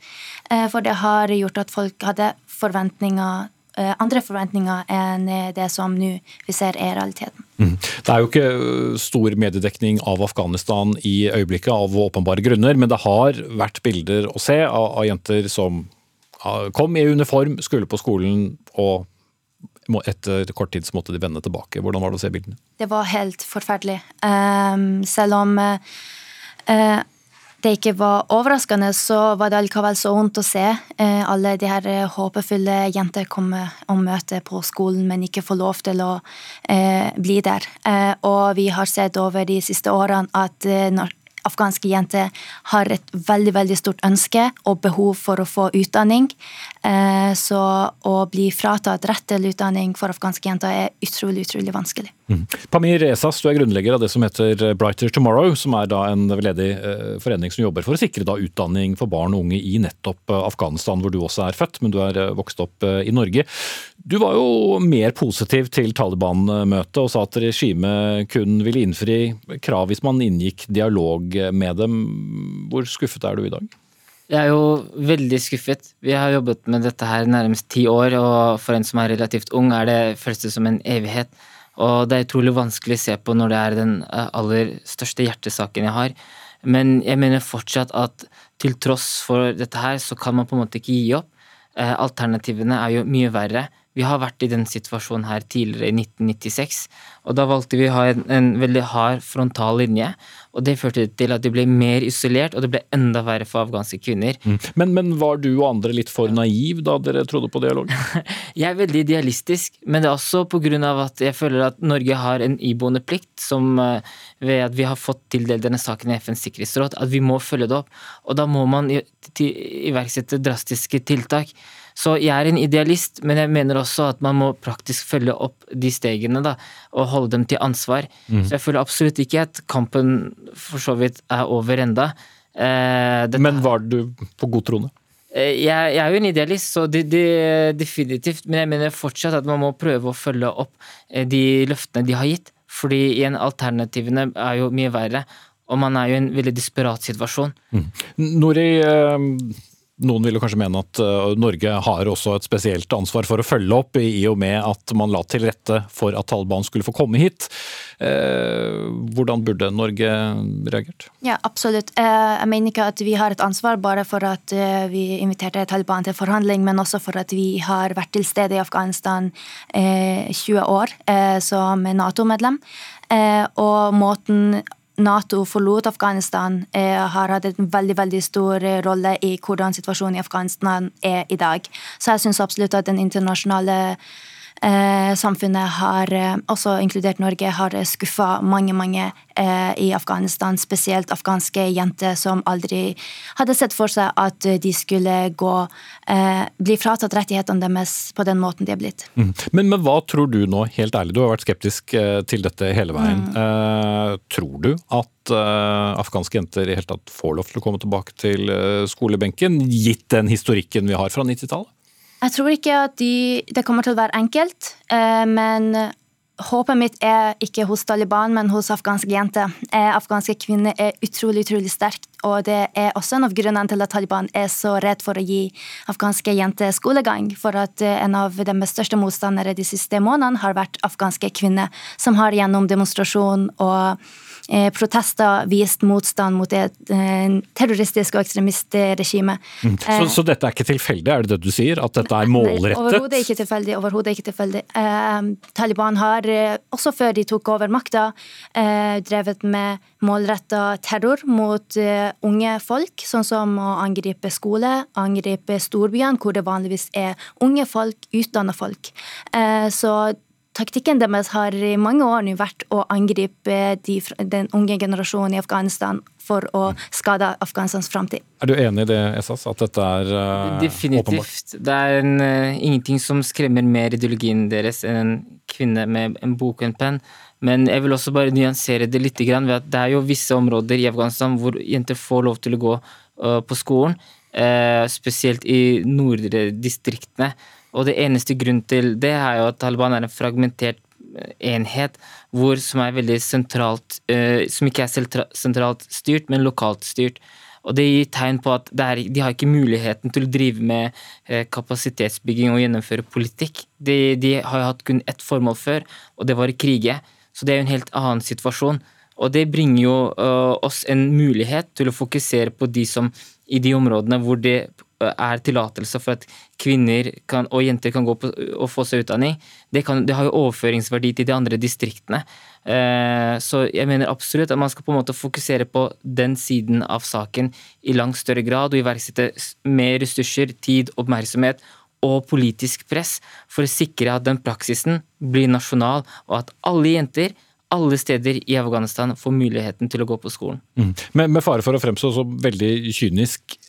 For det har gjort at folk hadde forventninger Eh, andre forventninger enn det som nå vi ser er realiteten. Mm. Det er jo ikke eh, stor mediedekning av Afghanistan i øyeblikket, av åpenbare grunner, men det har vært bilder å se av, av jenter som kom i uniform, skulle på skolen og etter kort tid så måtte de vende tilbake. Hvordan var det å se bildene? Det var helt forferdelig. Um, selv om uh, det ikke var overraskende, så var det allikevel så vondt å se uh, alle de her eh, håpefulle jenter komme og møte på skolen, men ikke få lov til å uh, bli der. Eh, og vi har sett over de siste årene at eh, når afghanske jenter har et veldig veldig stort ønske og behov for å få utdanning. Eh, så å bli fratatt rett til utdanning for afghanske jenter er utrolig utrolig vanskelig. Mm. Pamir Esas, du er grunnlegger av det som heter Brighter Tomorrow, som er da en veldedig eh, forening som jobber for å sikre da utdanning for barn og unge i nettopp eh, Afghanistan, hvor du også er født, men du er vokst opp i Norge. Du var jo mer positiv til Taliban-møtet og sa at regimet kun ville innfri krav hvis man inngikk dialog med dem. Hvor skuffet er du i dag? Jeg er jo veldig skuffet. Vi har jobbet med dette her nærmest ti år, og for en som er relativt ung, er det føles som en evighet. Og det er utrolig vanskelig å se på når det er den eh, aller største hjertesaken jeg har. Men jeg mener fortsatt at til tross for dette her, så kan man på en måte ikke gi opp. Eh, alternativene er jo mye verre. Vi har vært i den situasjonen her tidligere i 1996, og da valgte vi å ha en, en, veldig hard frontal linje. Og det førte til at de ble mer isolert, og det ble enda verre for afghanske kvinner. Mm. Men, men, var du og andre litt for naiv da dere trodde på dialog? jeg er veldig idealistisk, men det er også av at jeg føler at Norge har en iboende plikt, som eh, ved at vi har fått tildelt denne saken i FNs sikkerhetsråd, at vi må følge det opp. Og da må man iverksette drastiske tiltak. Så jeg er en idealist, men jeg mener også at man må praktisk følge opp de stegene da, og holde dem til ansvar. Mm. Så jeg føler absolutt ikke at kampen for så vidt er over enda. Eh, men var du på god trone? Eh, jeg, jeg, er jo en idealist, så det, de, definitivt. Men jeg mener fortsatt at man må prøve å følge opp eh, de løftene de har gitt. Fordi igjen, alternativene er jo mye verre. Og man er jo i en veldig desperat situasjon. Mm. Nori, eh, noen vil kanskje mene at uh, Norge har også et spesielt ansvar for å følge opp, i og med at man la til rette for at Taliban skulle få komme hit. Uh, hvordan burde Norge reagert? Ja, absolutt. Uh, jeg mener ikke at vi har et ansvar bare for at vi inviterte Taliban til forhandling, men også for at vi har vært til stede i Afghanistan 20 år som Nato-medlem. Og måten Nato forlot Afghanistan, eh, har hatt en veldig veldig stor eh, rolle i hvordan situasjonen i Afghanistan er i dag. Så jeg syns absolutt at den internasjonale samfunnet har, eh, også inkludert Norge, har skuffa mange, mange eh, i Afghanistan. Spesielt afghanske jenter som aldri hadde sett for seg at de skulle gå, eh, bli fratatt rettighetene deres på den måten de er blitt. Mm. Men, men, hva tror du nå, helt ærlig, du har vært skeptisk eh, til dette hele veien. Mm. Eh, tror du at afghanske jenter i hele tatt får lov til å komme tilbake til skolebenken, gitt den historikken vi har fra 90-tallet? Jeg tror ikke at de, det kommer til å være enkelt, eh, men håpet mitt er ikke hos Taliban, men hos afghanske jenter. Eh, afghanske kvinner er utrolig utrolig sterkt, og det er også en av grunnene til at Taliban er så redd for å gi afghanske jenter skolegang. For at eh, en av de største motstandere de siste månedene har vært afghanske kvinner, som har gjennom demonstrasjon og protester vist motstand mot et terroristisk og ekstremistregime. Mm. Så, eh, så, dette er ikke tilfeldig, er det det du sier? At dette er målrettet? Overhodet ikke tilfeldig. overhodet ikke tilfeldig. Eh, Taliban har, også før de tok over makta, eh, drevet med målretta terror mot eh, unge folk, sånn som å angripe skole, angripe storbyene, hvor det vanligvis er unge folk, utdanna folk. så taktikken deres har i mange år nå vært å angripe de, den unge generasjonen i Afghanistan for å skade Afghanistans framtid. Er du enig i det, Esas, at dette er uh, Definitivt. åpenbart? Det er en, uh, ingenting som skremmer mer ideologien deres enn en kvinne med en bok og en penn. Men jeg vil også bare nyansere det litt ved at det er jo visse områder i Afghanistan hvor jenter får lov til å gå uh, på skolen. Eh, spesielt i nordre distriktene. Og det eneste grunnen til det er jo at Taliban er en fragmentert eh, enhet hvor, som sentralt uh, Som ikke er sentralt styrt, men lokalt styrt. Og det gir tegn på at er, de har ikke muligheten til å drive med kapasitetsbygging og gjennomføre politikk. De, de har jo hatt kun ett formål før, og det var å krige. Så det er jo en helt annen situasjon. Og det bringer jo uh, oss en mulighet til å fokusere på de som i de områdene hvor det er tillatelse for at kvinner kan, og jenter kan gå på, og få seg utdanning, det, kan, det, har jo overføringsverdi til de andre distriktene. Eh, så jeg mener absolutt at man skal på en måte fokusere på den siden av saken i langt større grad, og iverksette mer ressurser, tid, oppmerksomhet og politisk press for å sikre at den praksisen blir nasjonal, og at alle jenter alle steder i Afghanistan får muligheten til å gå på skolen. Mm. Men med fare for å fremstå så veldig kynisk,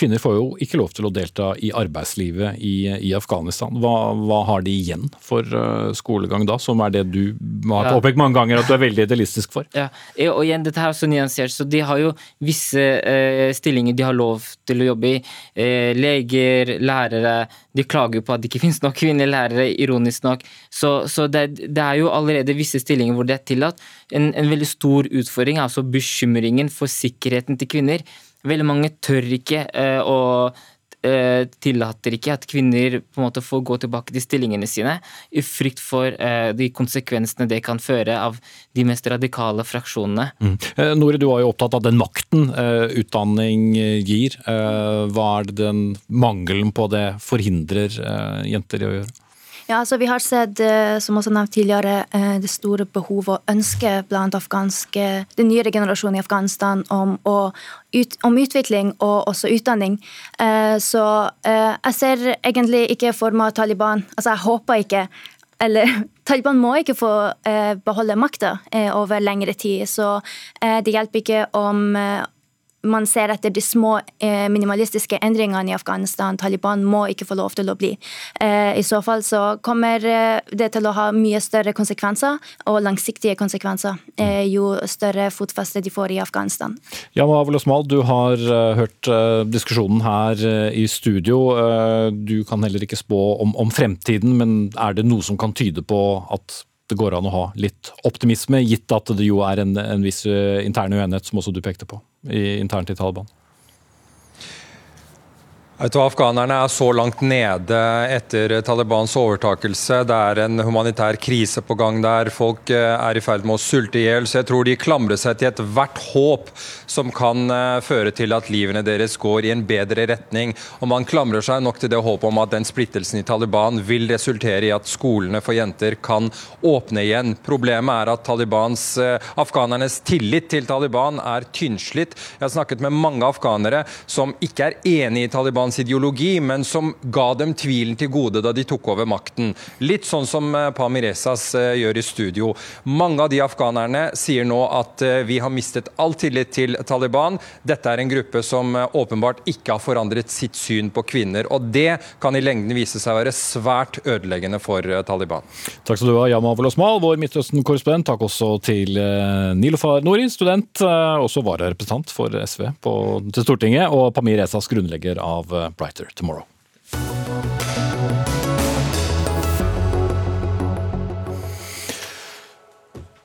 kvinner får jo ikke lov til å delta i arbeidslivet i, i Afghanistan. Hva, hva, har de igjen for uh, skolegang da, som er det du har påpekt mange ganger at du er veldig idealistisk for? Ja, og igjen, dette er også nyansert. så De har jo visse uh, stillinger de har lov til å jobbe i. Uh, leger, lærere. De klager på at det ikke finnes nok kvinnelige lærere, ironisk nok. Så, så det, det, er jo allerede visse stillinger hvor det er tillatt. En, en veldig stor utfordring er altså bekymringen for sikkerheten til kvinner. Veldig mange tør ikke eh, og eh, tillater ikke at kvinner på en måte får gå tilbake til stillingene sine, i frykt for eh, de konsekvensene det kan føre av de mest radikale fraksjonene. Mm. Nore, du var jo opptatt av den makten utdanning gir. Hva er det den mangelen på det forhindrer jenter i å gjøre? Ja, altså Vi har sett, eh, som også nevnt tidligere, eh, det store behovet og ønsket blant afghanske, den nyere generasjonen i Afghanistan om, ut, om, utvikling og også utdanning. Eh, så jeg ser egentlig ikke for meg Taliban Altså, jeg håper ikke eller Taliban må ikke få beholde makta over lengre tid, så det hjelper ikke om man ser etter de små eh, minimalistiske endringene i Afghanistan. Taliban må ikke få lov til å bli. Eh, I så fall så kommer eh, det til å ha mye større konsekvenser, og langsiktige konsekvenser, jo større fotfeste de får i Afghanistan. Jan Avel Osmal, du har hørt diskusjonen her i studio. Du kan heller ikke spå om, om fremtiden, men er det noe som kan tyde på at det går an å ha litt optimisme, gitt at det jo er en, en viss intern uenighet, som også du pekte på? i, internt i Taliban? Afghanerne er så langt nede etter Talibans overtakelse. Det er en humanitær krise på gang der. Folk eh, er i ferd med å sulte i hjel. Så jeg tror de klamrer seg til ethvert håp som kan eh, føre til at livene deres går i en bedre retning. Og man klamrer seg nok til det håpet om at den splittelsen i Taliban vil resultere i at skolene for jenter kan åpne igjen. Problemet er at Talibans, eh, afghanernes tillit til Taliban er tynnslitt. Jeg har snakket med mange afghanere som ikke er enig i Taliban hans ideologi, men som ga dem tvilen til gode da de tok over makten. Litt sånn som eh, Pamir Esas eh, gjør i studio. Mange av de afghanerne sier nå at eh, vi har mistet all tillit til Taliban. Dette er en gruppe som åpenbart ikke har forandret sitt syn på kvinner. Og det kan i lengden vise seg å være svært ødeleggende for Taliban. Takk skal du ha, Yamal Osmal, vår Midtøsten-korrespondent. Takk også til Nilofar Nori, student, også vararepresentant for SV på, til Stortinget, og Pamir Esas, grunnlegger av Brighter Tomorrow.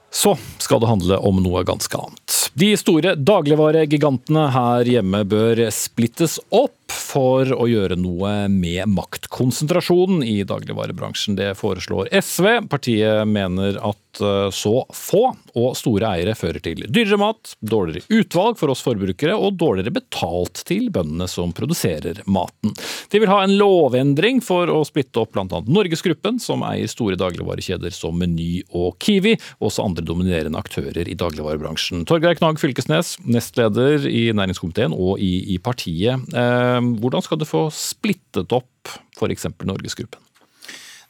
Så skal det handle om noe ganske annet. De store dagligvaregigantene her hjemme bør splittes opp for å gjøre noe med maktkonsentrasjonen i dagligvarebransjen. Det foreslår SV. Partiet mener at eh, så få og store eiere fører til dyrere mat, dårligere utvalg for oss forbrukere og dårligere betalt til bøndene som produserer maten. De vil ha en lovendring for å splitte opp bl.a. Norgesgruppen, som eier store dagligvarekjeder som Meny og Kiwi, og også andre dominerende aktører i dagligvarebransjen. Torgeir Knag Fylkesnes, nestleder i næringskomiteen og i, i partiet. Eh, hvordan skal du få splittet opp f.eks. Norgesgruppen?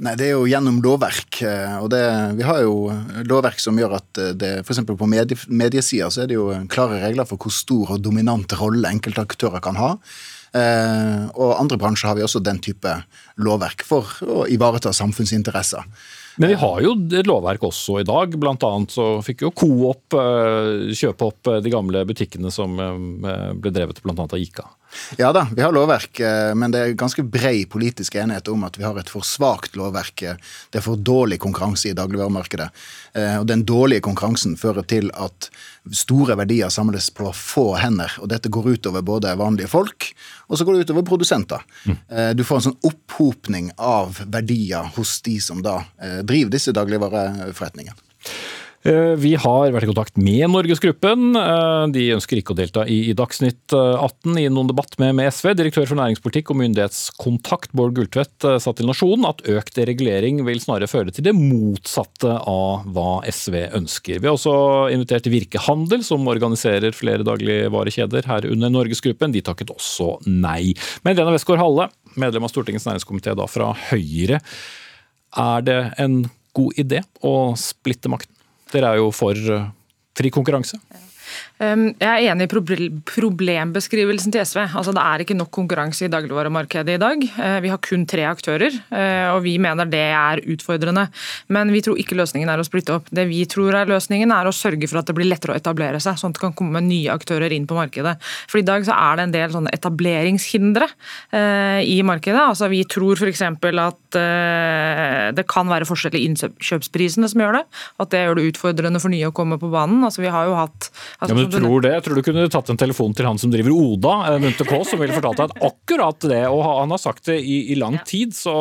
Nei, Det er jo gjennom lovverk. og det, Vi har jo lovverk som gjør at det f.eks. på medie, mediesida så er det jo klare regler for hvor stor og dominant rolle enkelte aktører kan ha. Eh, og andre bransjer har vi også den type lovverk for å ivareta samfunnsinteresser. Men vi har jo et lovverk også i dag. Blant annet så fikk jo Coop eh, kjøpe opp eh, de gamle butikkene som ble drevet bl.a. av Ica. Ja da, vi har lovverk, eh, men det er ganske brei politisk enighet om at vi har et for svakt lovverk. Det er for dårlig konkurranse i dagligvaremarkedet. Eh, og den dårlige konkurransen fører til at store verdier samles på få hender. Og dette går utover både vanlige folk, og så går det utover produsenter. Mm. Eh, du får en sånn opphopning av verdier hos de som da driver disse dagligvareforretningene. Eh, vi har vært i kontakt med Norgesgruppen. Eh, de ønsker ikke å delta i Dagsnytt 18 i noen debatt med, SV. Direktør for næringspolitikk og myndighetskontakt Bård Gulltvedt eh, sa til Nasjonen at økt regulering vil snarere føre til det motsatte av hva SV ønsker. Vi har også invitert Virkehandel, som organiserer flere dagligvarekjeder, herunder Norgesgruppen. De takket også nei. Men Lena Westgård Halle, medlem av Stortingets næringskomité fra Høyre. Er det en god idé å splitte makten? Dere er jo for eh, fri konkurranse. Jeg er enig i problembeskrivelsen til SV. Altså, det er ikke nok konkurranse i dagligvaremarkedet i dag. Eh, vi har kun tre aktører, eh, og vi mener det er utfordrende. Men vi tror ikke løsningen er å splitte opp. Det vi tror er løsningen, er å sørge for at det blir lettere å etablere seg, sånn at det kan komme nye aktører inn på markedet. For i dag så er det en del sånne etableringshindre eh, i markedet. Altså, vi tror f.eks. at det kan være forskjell i innkjøpsprisene som gjør det. At det gjør det utfordrende for nye å komme på banen. Altså, vi har jo hatt altså, du tror det? Jeg tror du kunne tatt en telefon til han som driver Oda, Munte Munthe K, som ville fortalt deg at akkurat det. Og han har sagt det i, i lang tid, så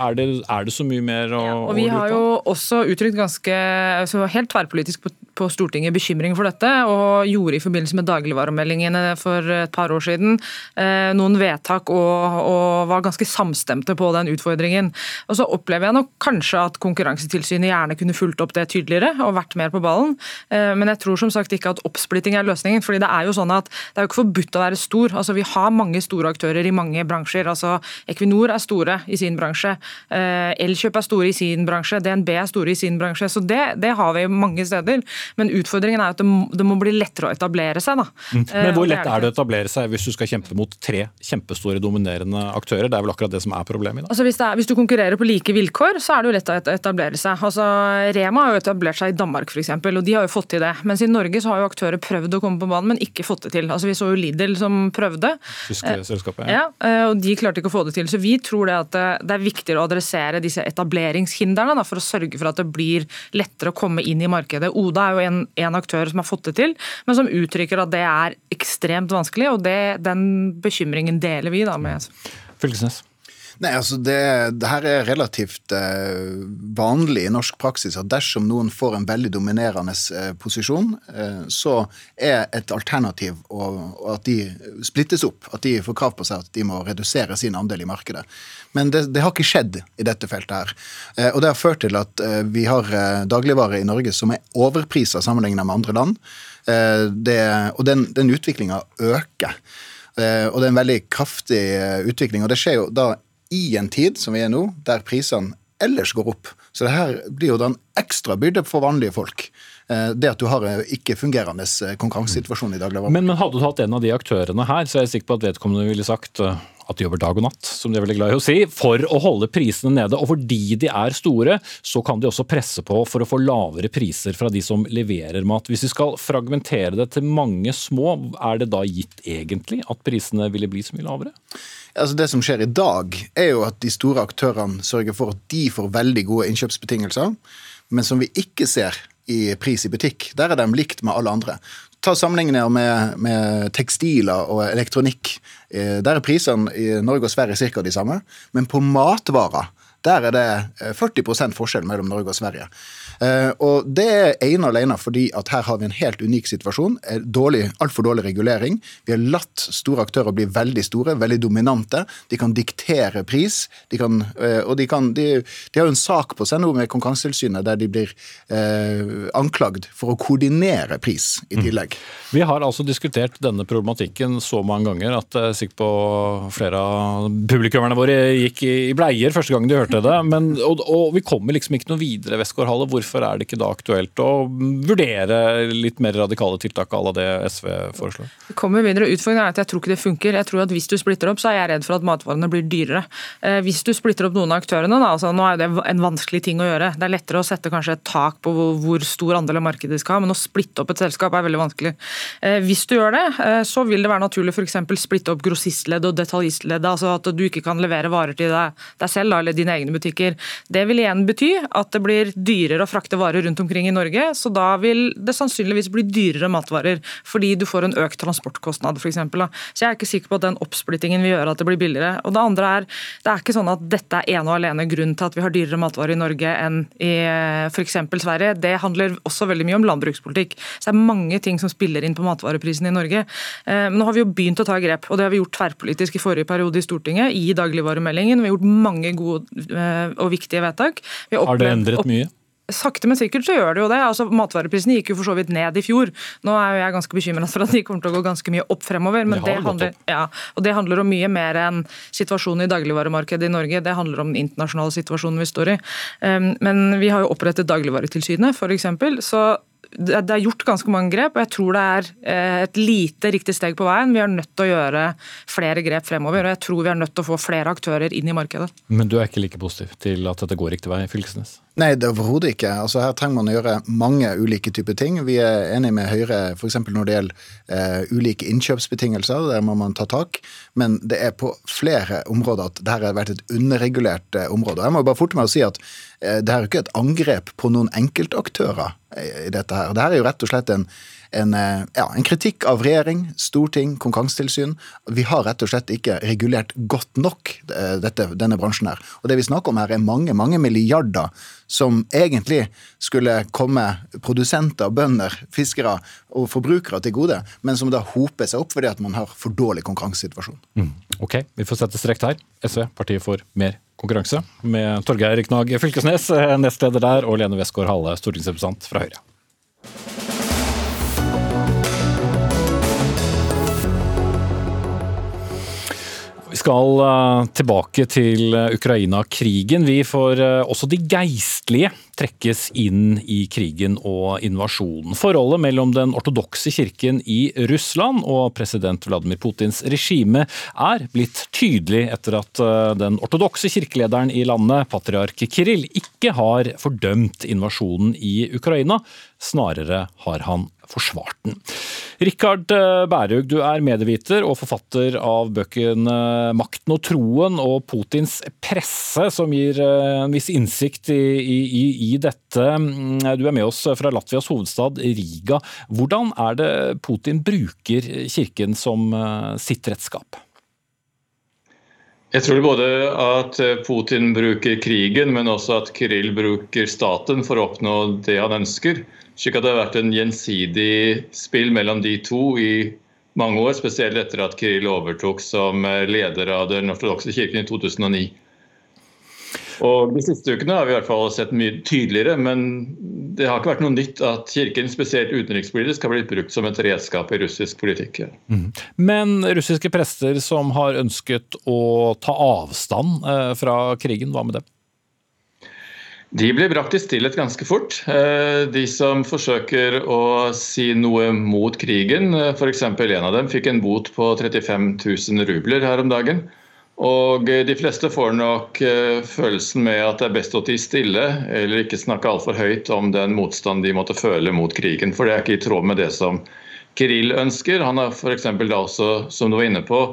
er det, er det, så mye mer å, ja, og Vi har jo også uttrykt ganske altså helt tverrpolitisk på, på, Stortinget bekymring for dette, og gjorde i forbindelse med dagligvaremeldingene for et par år siden eh, noen vedtak og, og var ganske samstemte på den utfordringen. Og så opplever jeg nok kanskje at Konkurransetilsynet gjerne kunne fulgt opp det tydeligere og vært mer på ballen, eh, men jeg tror som sagt ikke at oppsplitting er løsningen. fordi Det er jo sånn at det er jo ikke forbudt å være stor. altså Vi har mange store aktører i mange bransjer. altså Equinor er store i sin bransje. Eh, Elkjøp er store i sin bransje. DNB er store i sin bransje. så Det, det har vi mange steder. Men utfordringen er at det det må bli lettere å etablere seg. da. Mm. Men Hvor eh, lett er det å etablere seg hvis du skal kjempe mot tre kjempestore dominerende aktører? Det er vel akkurat det som er problemet i dag? Altså hvis, er, hvis, du konkurrerer på like vilkår, så er det jo lett å etablere seg. Altså Rema har jo etablert seg i Danmark f.eks., og de har jo fått til det. Mens i Norge så har jo aktører prøvd å komme på banen, men ikke fått det til. Altså Vi så jo Lidl som prøvde. Tyske eh, ja. ja. Eh, og de klarte ikke å få det til. Så vi tror det at eh, det er viktigere å adressere disse etableringshindrene da, for å sørge for at det blir lettere å komme inn i markedet. Oda er jo en, en aktør som har fått det til, men som uttrykker at det er ekstremt vanskelig, og det, den bekymringen deler vi da med Fylkesnes. Nei, altså det, det, her er relativt eh, vanlig i norsk praksis at dersom noen får en veldig dominerende eh, posisjon, eh, så er et alternativ å, at de splittes opp. At de får krav på seg at de må redusere sin andel i markedet. Men det, det har ikke skjedd i dette feltet her. Eh, og det har ført til at eh, vi har eh, dagligvarer i Norge som er overprisa sammenlignet med andre land. Det, og den, den utviklinga øker. Og det er en veldig kraftig utvikling. Og det skjer jo da i en tid som vi er nå, der prisene ellers går opp. Så det her blir jo da en ekstra byrde for vanlige folk. Eh, det at du har en ikke-fungerende eh, konkurransesituasjon i dagligvarehandelen. Men, men hadde du hatt en av de aktørene her, så er jeg sikker på at vedkommende ville sagt eh, at de jobber dag og natt, som de er veldig glad i å si, for å holde prisene nede. Og fordi de er store, så kan de også presse på for å få lavere priser fra de som leverer mat. Hvis vi skal fragmentere det til mange små, er det da gitt egentlig at prisene ville bli så mye lavere? Altså det som skjer i dag, er jo at de store aktørene sørger for at de får veldig gode innkjøpsbetingelser, men som vi ikke ser i pris i butikk. Der er de likt med alle andre. Ta sammenligninger med, med tekstiler og elektronikk. Eh, der er prisene i Norge og Sverige ca. de samme, men på matvarer der er det 40 eh, forskjell mellom Norge og Sverige. Eh, og det er ene og alene fordi at her har vi en helt unik situasjon. Dårlig, Altfor dårlig regulering. Vi har latt store aktører bli veldig store, veldig dominante. De kan diktere pris. De kan, eh, og de, kan, de, de, har jo en sak på seg nå med Konkurransetilsynet der de blir eh, anklagd for å koordinere pris i mm. tillegg. Vi har altså diskutert denne problematikken så mange ganger at jeg er sikker på flere av publikummerne våre gikk i bleier første gang de hørte til det. Men, og, og, vi kommer liksom ikke noe videre, Westgård-Halle. Hvorfor er det ikke da aktuelt å vurdere litt mer radikale tiltak à la det SV foreslår? Det kommer videre. Utfordringen er at jeg tror ikke det funker. Jeg tror at Hvis du splitter opp, så er jeg redd for at matvarene blir dyrere. Eh, hvis du splitter opp noen av aktørene, da, altså nå er det en vanskelig ting å gjøre. Det er lettere å sette kanskje et tak på hvor, stor andel av markedet de skal ha, men å splitte opp et selskap er veldig vanskelig. Eh, hvis du gjør det, eh, så vil det være naturlig f.eks. splitte opp grossistledd og detaljistledd, altså at du ikke kan levere varer til deg, deg selv eller dine egne butikker. Det vil igjen bety at det blir dyrere å frakte varer rundt omkring i Norge, så da vil det sannsynligvis bli dyrere matvarer, fordi du får en økt transportkostnad f.eks. Så jeg er ikke sikker på at den oppsplittingen vil gjøre at det blir billigere. Og Det andre er, det er ikke sånn at dette er ene og alene grunnen til at vi har dyrere matvarer i Norge enn i f.eks. Sverige. Det handler også veldig mye om landbrukspolitikk. Så det er mange ting som spiller inn på matvareprisene i Norge. Eh, men nå har vi jo begynt å ta grep, og det har vi gjort tverrpolitisk i forrige periode i Stortinget, i dagligvaremeldingen. Vi har gjort mange gode og viktige vedtak. Opplevd, har det endret mye? Sakte, men sikkert så gjør det jo det. Altså, Matvareprisene gikk jo for så vidt ned i fjor. Nå er jo jeg ganske bekymra for at de kommer til å gå ganske mye opp fremover. Men det, det handler, ja, og det handler om mye mer enn situasjonen i dagligvaremarkedet i Norge. Det handler om den internasjonale situasjonen vi står i. Um, men vi har jo opprettet Dagligvaretilsynet, f.eks. Så det er gjort ganske mange grep, og jeg tror det er eh, et lite riktig steg på veien. Vi er nødt til å gjøre flere grep fremover, og jeg tror vi er nødt til å få flere aktører inn i markedet. Men du er ikke like positiv til at dette går riktig vei, Fylkesnes? Nei, det er overhodet ikke. Altså, her trenger man å gjøre mange ulike typer ting. Vi er enige med Høyre f.eks. når det gjelder uh, ulike innkjøpsbetingelser. Der må man ta tak. Men det er på flere områder at dette har vært et underregulert uh, område. Jeg må bare forte meg å si at uh, det er ikke et angrep på noen enkeltaktører i dette her. Det her er jo rett og slett en en, eh, ja, en, kritikk av regjering, storting, konkurransetilsyn. Vi har rett og slett ikke regulert godt nok eh, dette, denne bransjen her. Og det vi snakker om her, er mange mange milliarder som egentlig skulle komme produsenter, bønder, fiskere og forbrukere til gode, men som da hoper seg opp fordi at man har for dårlig konkurransesituasjon. Mm. Ok, vi får sette strek der. SV, partiet for mer konkurranse, med Torgeir Knag Fylkesnes, eh, nestleder der, og Lene Westgård Halle, stortingsrepresentant fra Høyre. Skal uh, tilbake til uh, Ukraina-krigen. Vi får uh, også de geistlige trekkes inn i krigen og invasjonen. Forholdet mellom den ortodokse kirken i Russland og president Vladimir Putins regime er blitt tydelig etter at den ortodokse kirkelederen i landet, patriark Kirill, ikke har fordømt invasjonen i Ukraina. Snarere har han forsvart den. Rikard eh, Bærhaug, du er medieviter og forfatter av bøkene 'Makten og troen' og 'Putins presse', som gir eh, en viss innsikt i, i, i dette. Mm, du er med oss fra Latvias hovedstad Riga. Hvordan er det Putin bruker kirken som eh, sitt redskap? Jeg tror både at Putin bruker krigen, men også at Kirill bruker staten for å oppnå det han ønsker. Slik at det har vært en gjensidig spill mellom de to i mange år, spesielt etter at Kiril overtok som leder av Den ortodokse kirken i 2009. Og De siste ukene har vi i hvert fall sett mye tydeligere, men det har ikke vært noe nytt at Kirken, spesielt utenrikspolitisk, har blitt brukt som et redskap i russisk politikk. Mm. Men russiske prester som har ønsket å ta avstand eh, fra krigen, hva med det? De blir brakt i stillhet ganske fort. Eh, de som forsøker å si noe mot krigen, eh, f.eks. en av dem fikk en bot på 35 000 rubler her om dagen. Og eh, de fleste får nok følelsen med at det er best å tie stille eller ikke snakke altfor høyt om den motstand de måtte føle mot krigen, for det er ikke i tråd med det som Kirill ønsker. Han har f.eks. da også, som du var inne på,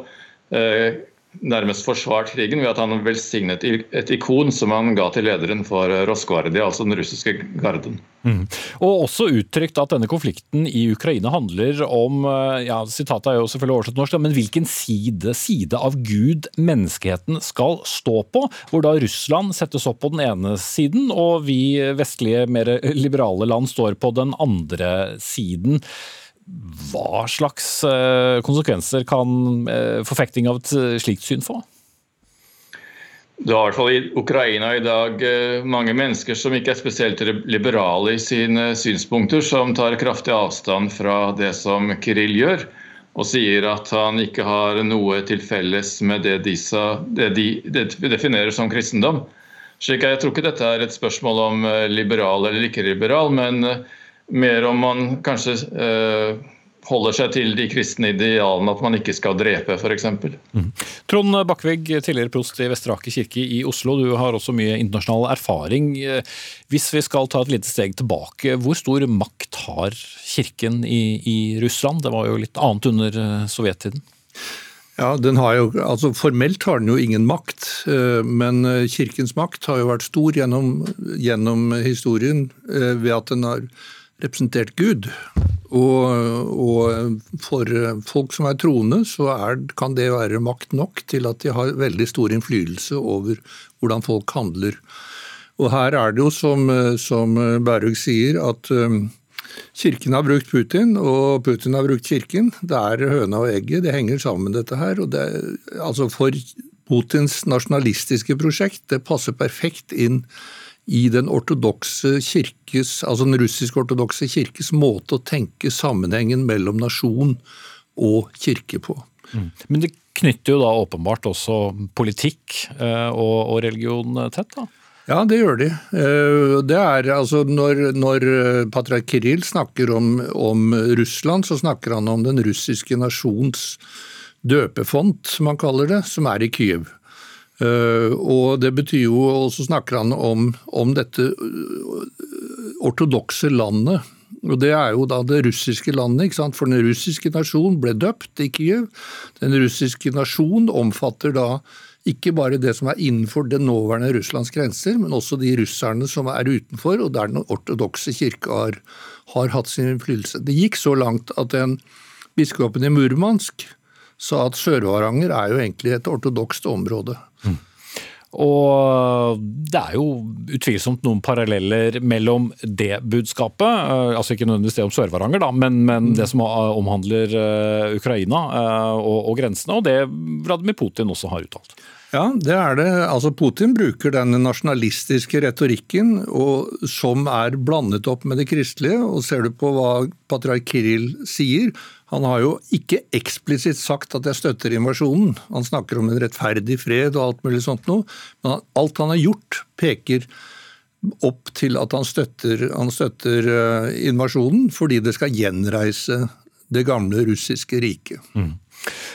nærmest forsvart krigen ved at han velsignet et ikon som han ga til lederen for Roskvardi, altså den russiske garden. Mm. Og også uttrykt at denne konflikten i Ukraina handler om eh, ja, sitatet er jo selvfølgelig oversatt norsk, men hvilken side, side av Gud menneskeheten skal stå på, hvor da Russland settes opp på den ene siden, og vi vestlige, mer liberale land står på den andre siden. Hva slags eh, konsekvenser kan eh, forfekting av et eh, slikt syn få? Det er i hvert fall i Ukraina i dag mange mennesker som ikke er spesielt liberale i sine synspunkter, som tar kraftig avstand fra det som Kirill gjør, og sier at han ikke har noe til felles med det de, det de definerer som kristendom. Slik jeg tror ikke dette er et spørsmål om liberal eller ikke liberal, men mer om man kanskje holder seg til de kristne idealene, at man ikke skal drepe f.eks. Mm. Trond Bakkevegg, tidligere prost i Vestre Aker kirke i Oslo. Du har også mye internasjonal erfaring. Hvis vi skal ta et lite steg tilbake, hvor stor makt har kirken i, i Russland? Det var jo litt annet under eh, sovjettiden. Ja, den har jo, altså Formelt har den jo ingen makt, eh, men eh, kirkens makt har jo vært stor gjennom, gjennom historien ved at den har representert Gud. Og, og, for folk som er troende, så er, kan det være makt nok til at de har veldig stor innflytelse over hvordan folk handler. Og her er det jo, som, som Bærug sier, at um, Kirken har brukt Putin, og Putin har brukt Kirken. Det er høna og egget, det henger sammen, dette her. og det, altså For Putins nasjonalistiske prosjekt, det passer perfekt inn i den ortodokse kirkes, altså den russisk-ortodokse kirkes måte å tenke sammenhengen mellom nasjon og kirke på. Mm. Men det knytter jo da åpenbart også politikk eh, og, og religion tett? da? Ja, det gjør de. Eh, det er altså Når, når eh, patriark Kiril snakker om, om, Russland, så snakker han om den russiske nasjons døpefont, som han kaller det, som er i Kyiv. Eh, og det betyr jo, og så snakker han om, om dette eh, ortodokse landet. Og Det er jo da det russiske landet, ikke sant? for den russiske nasjon ble døpt i Kyiv. Den russiske nasjon omfatter da ikke bare det som er innenfor det nåværende Russlands grenser, men også de russerne som er utenfor, og der den ortodokse kirke har, har hatt sin innflytelse. Det gikk så langt at den biskopen i Murmansk sa at Sør-Varanger er jo egentlig et ortodokst område. Og det er jo utvilsomt noen paralleller mellom det budskapet, eh, altså ikke nødvendigvis det om Sør-Varanger, men, men, mm. det som omhandler uh, Ukraina og, og, grensene, og det Vladimir Putin også har uttalt. Ja, det er det. Altså Putin bruker den nasjonalistiske retorikken og, som er blandet opp med det kristelige. og Ser du på hva patriark Kiril sier, han har jo ikke eksplisitt sagt at jeg støtter invasjonen. Han snakker om en rettferdig fred og alt mulig sånt noe. Men alt han har gjort, peker opp til at han støtter, han støtter uh, invasjonen fordi det skal gjenreise det gamle russiske riket. Mm.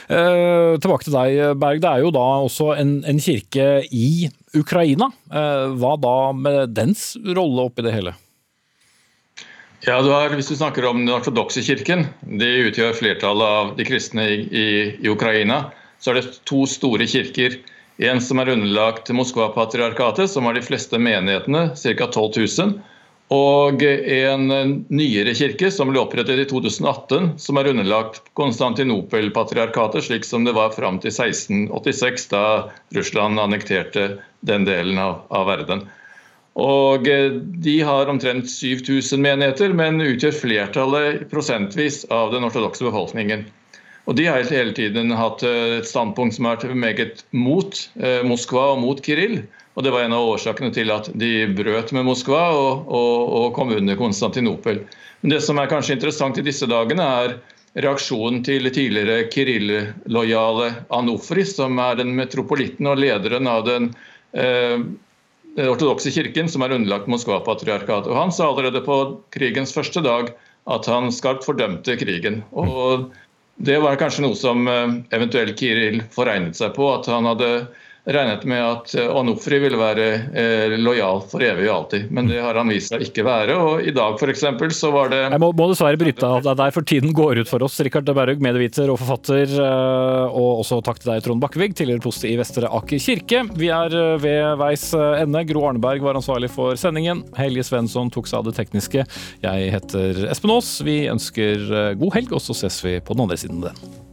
Eh, tilbake til deg, Berg. Det er jo da også en, en kirke i Ukraina. Eh, hva da med dens rolle oppi det hele? Ja, har, Hvis du snakker om den ortodokse kirken, de utgjør flertallet av de kristne i, i, i, Ukraina, så er det to store kirker. En som er underlagt Moskva-patriarkatet, som har de fleste menighetene, ca. 12 000. Og en nyere kirke som ble opprettet i 2018, som er underlagt Konstantinopel-patriarkatet, slik som det var fram til 1686, da Russland annekterte den delen av, av verden. Og eh, De har omtrent 7000 menigheter, men utgjør flertallet prosentvis av den ortodokse befolkningen. Og De har hele tiden hatt eh, et standpunkt som har vært meget mot eh, Moskva og mot Kirill. Og Det var en av årsakene til at de brøt med Moskva og, og, og kom under Konstantinopel. Men Det som er kanskje interessant i disse dagene, er reaksjonen til tidligere Kirill-lojale Anofris, som er den metropolitten og lederen av den eh, den ortodokse kirken, som er underlagt Moskva-patriarkatet. Og Han sa allerede på krigens første dag at han skarpt fordømte krigen. Og Det var kanskje noe som eh, eventuelt Kiril foregnet seg på, at han hadde regnet med at Onofri ville være eh, lojal for evig og alltid. Men det har han vist seg ikke være. Og i dag f.eks. så var det Jeg må, må dessverre bryte av deg der, for tiden går ut for oss. Rikard Berg, medieviter og forfatter. Eh, og også takk til deg, Trond Bakkevig, tidligere prost i Vestre Aker kirke. Vi er eh, ved veis ende. Gro Arneberg var ansvarlig for sendingen. Helge Svensson tok seg av det tekniske. Jeg heter Espen Aas. Vi ønsker god helg, og så ses vi på den andre siden av den.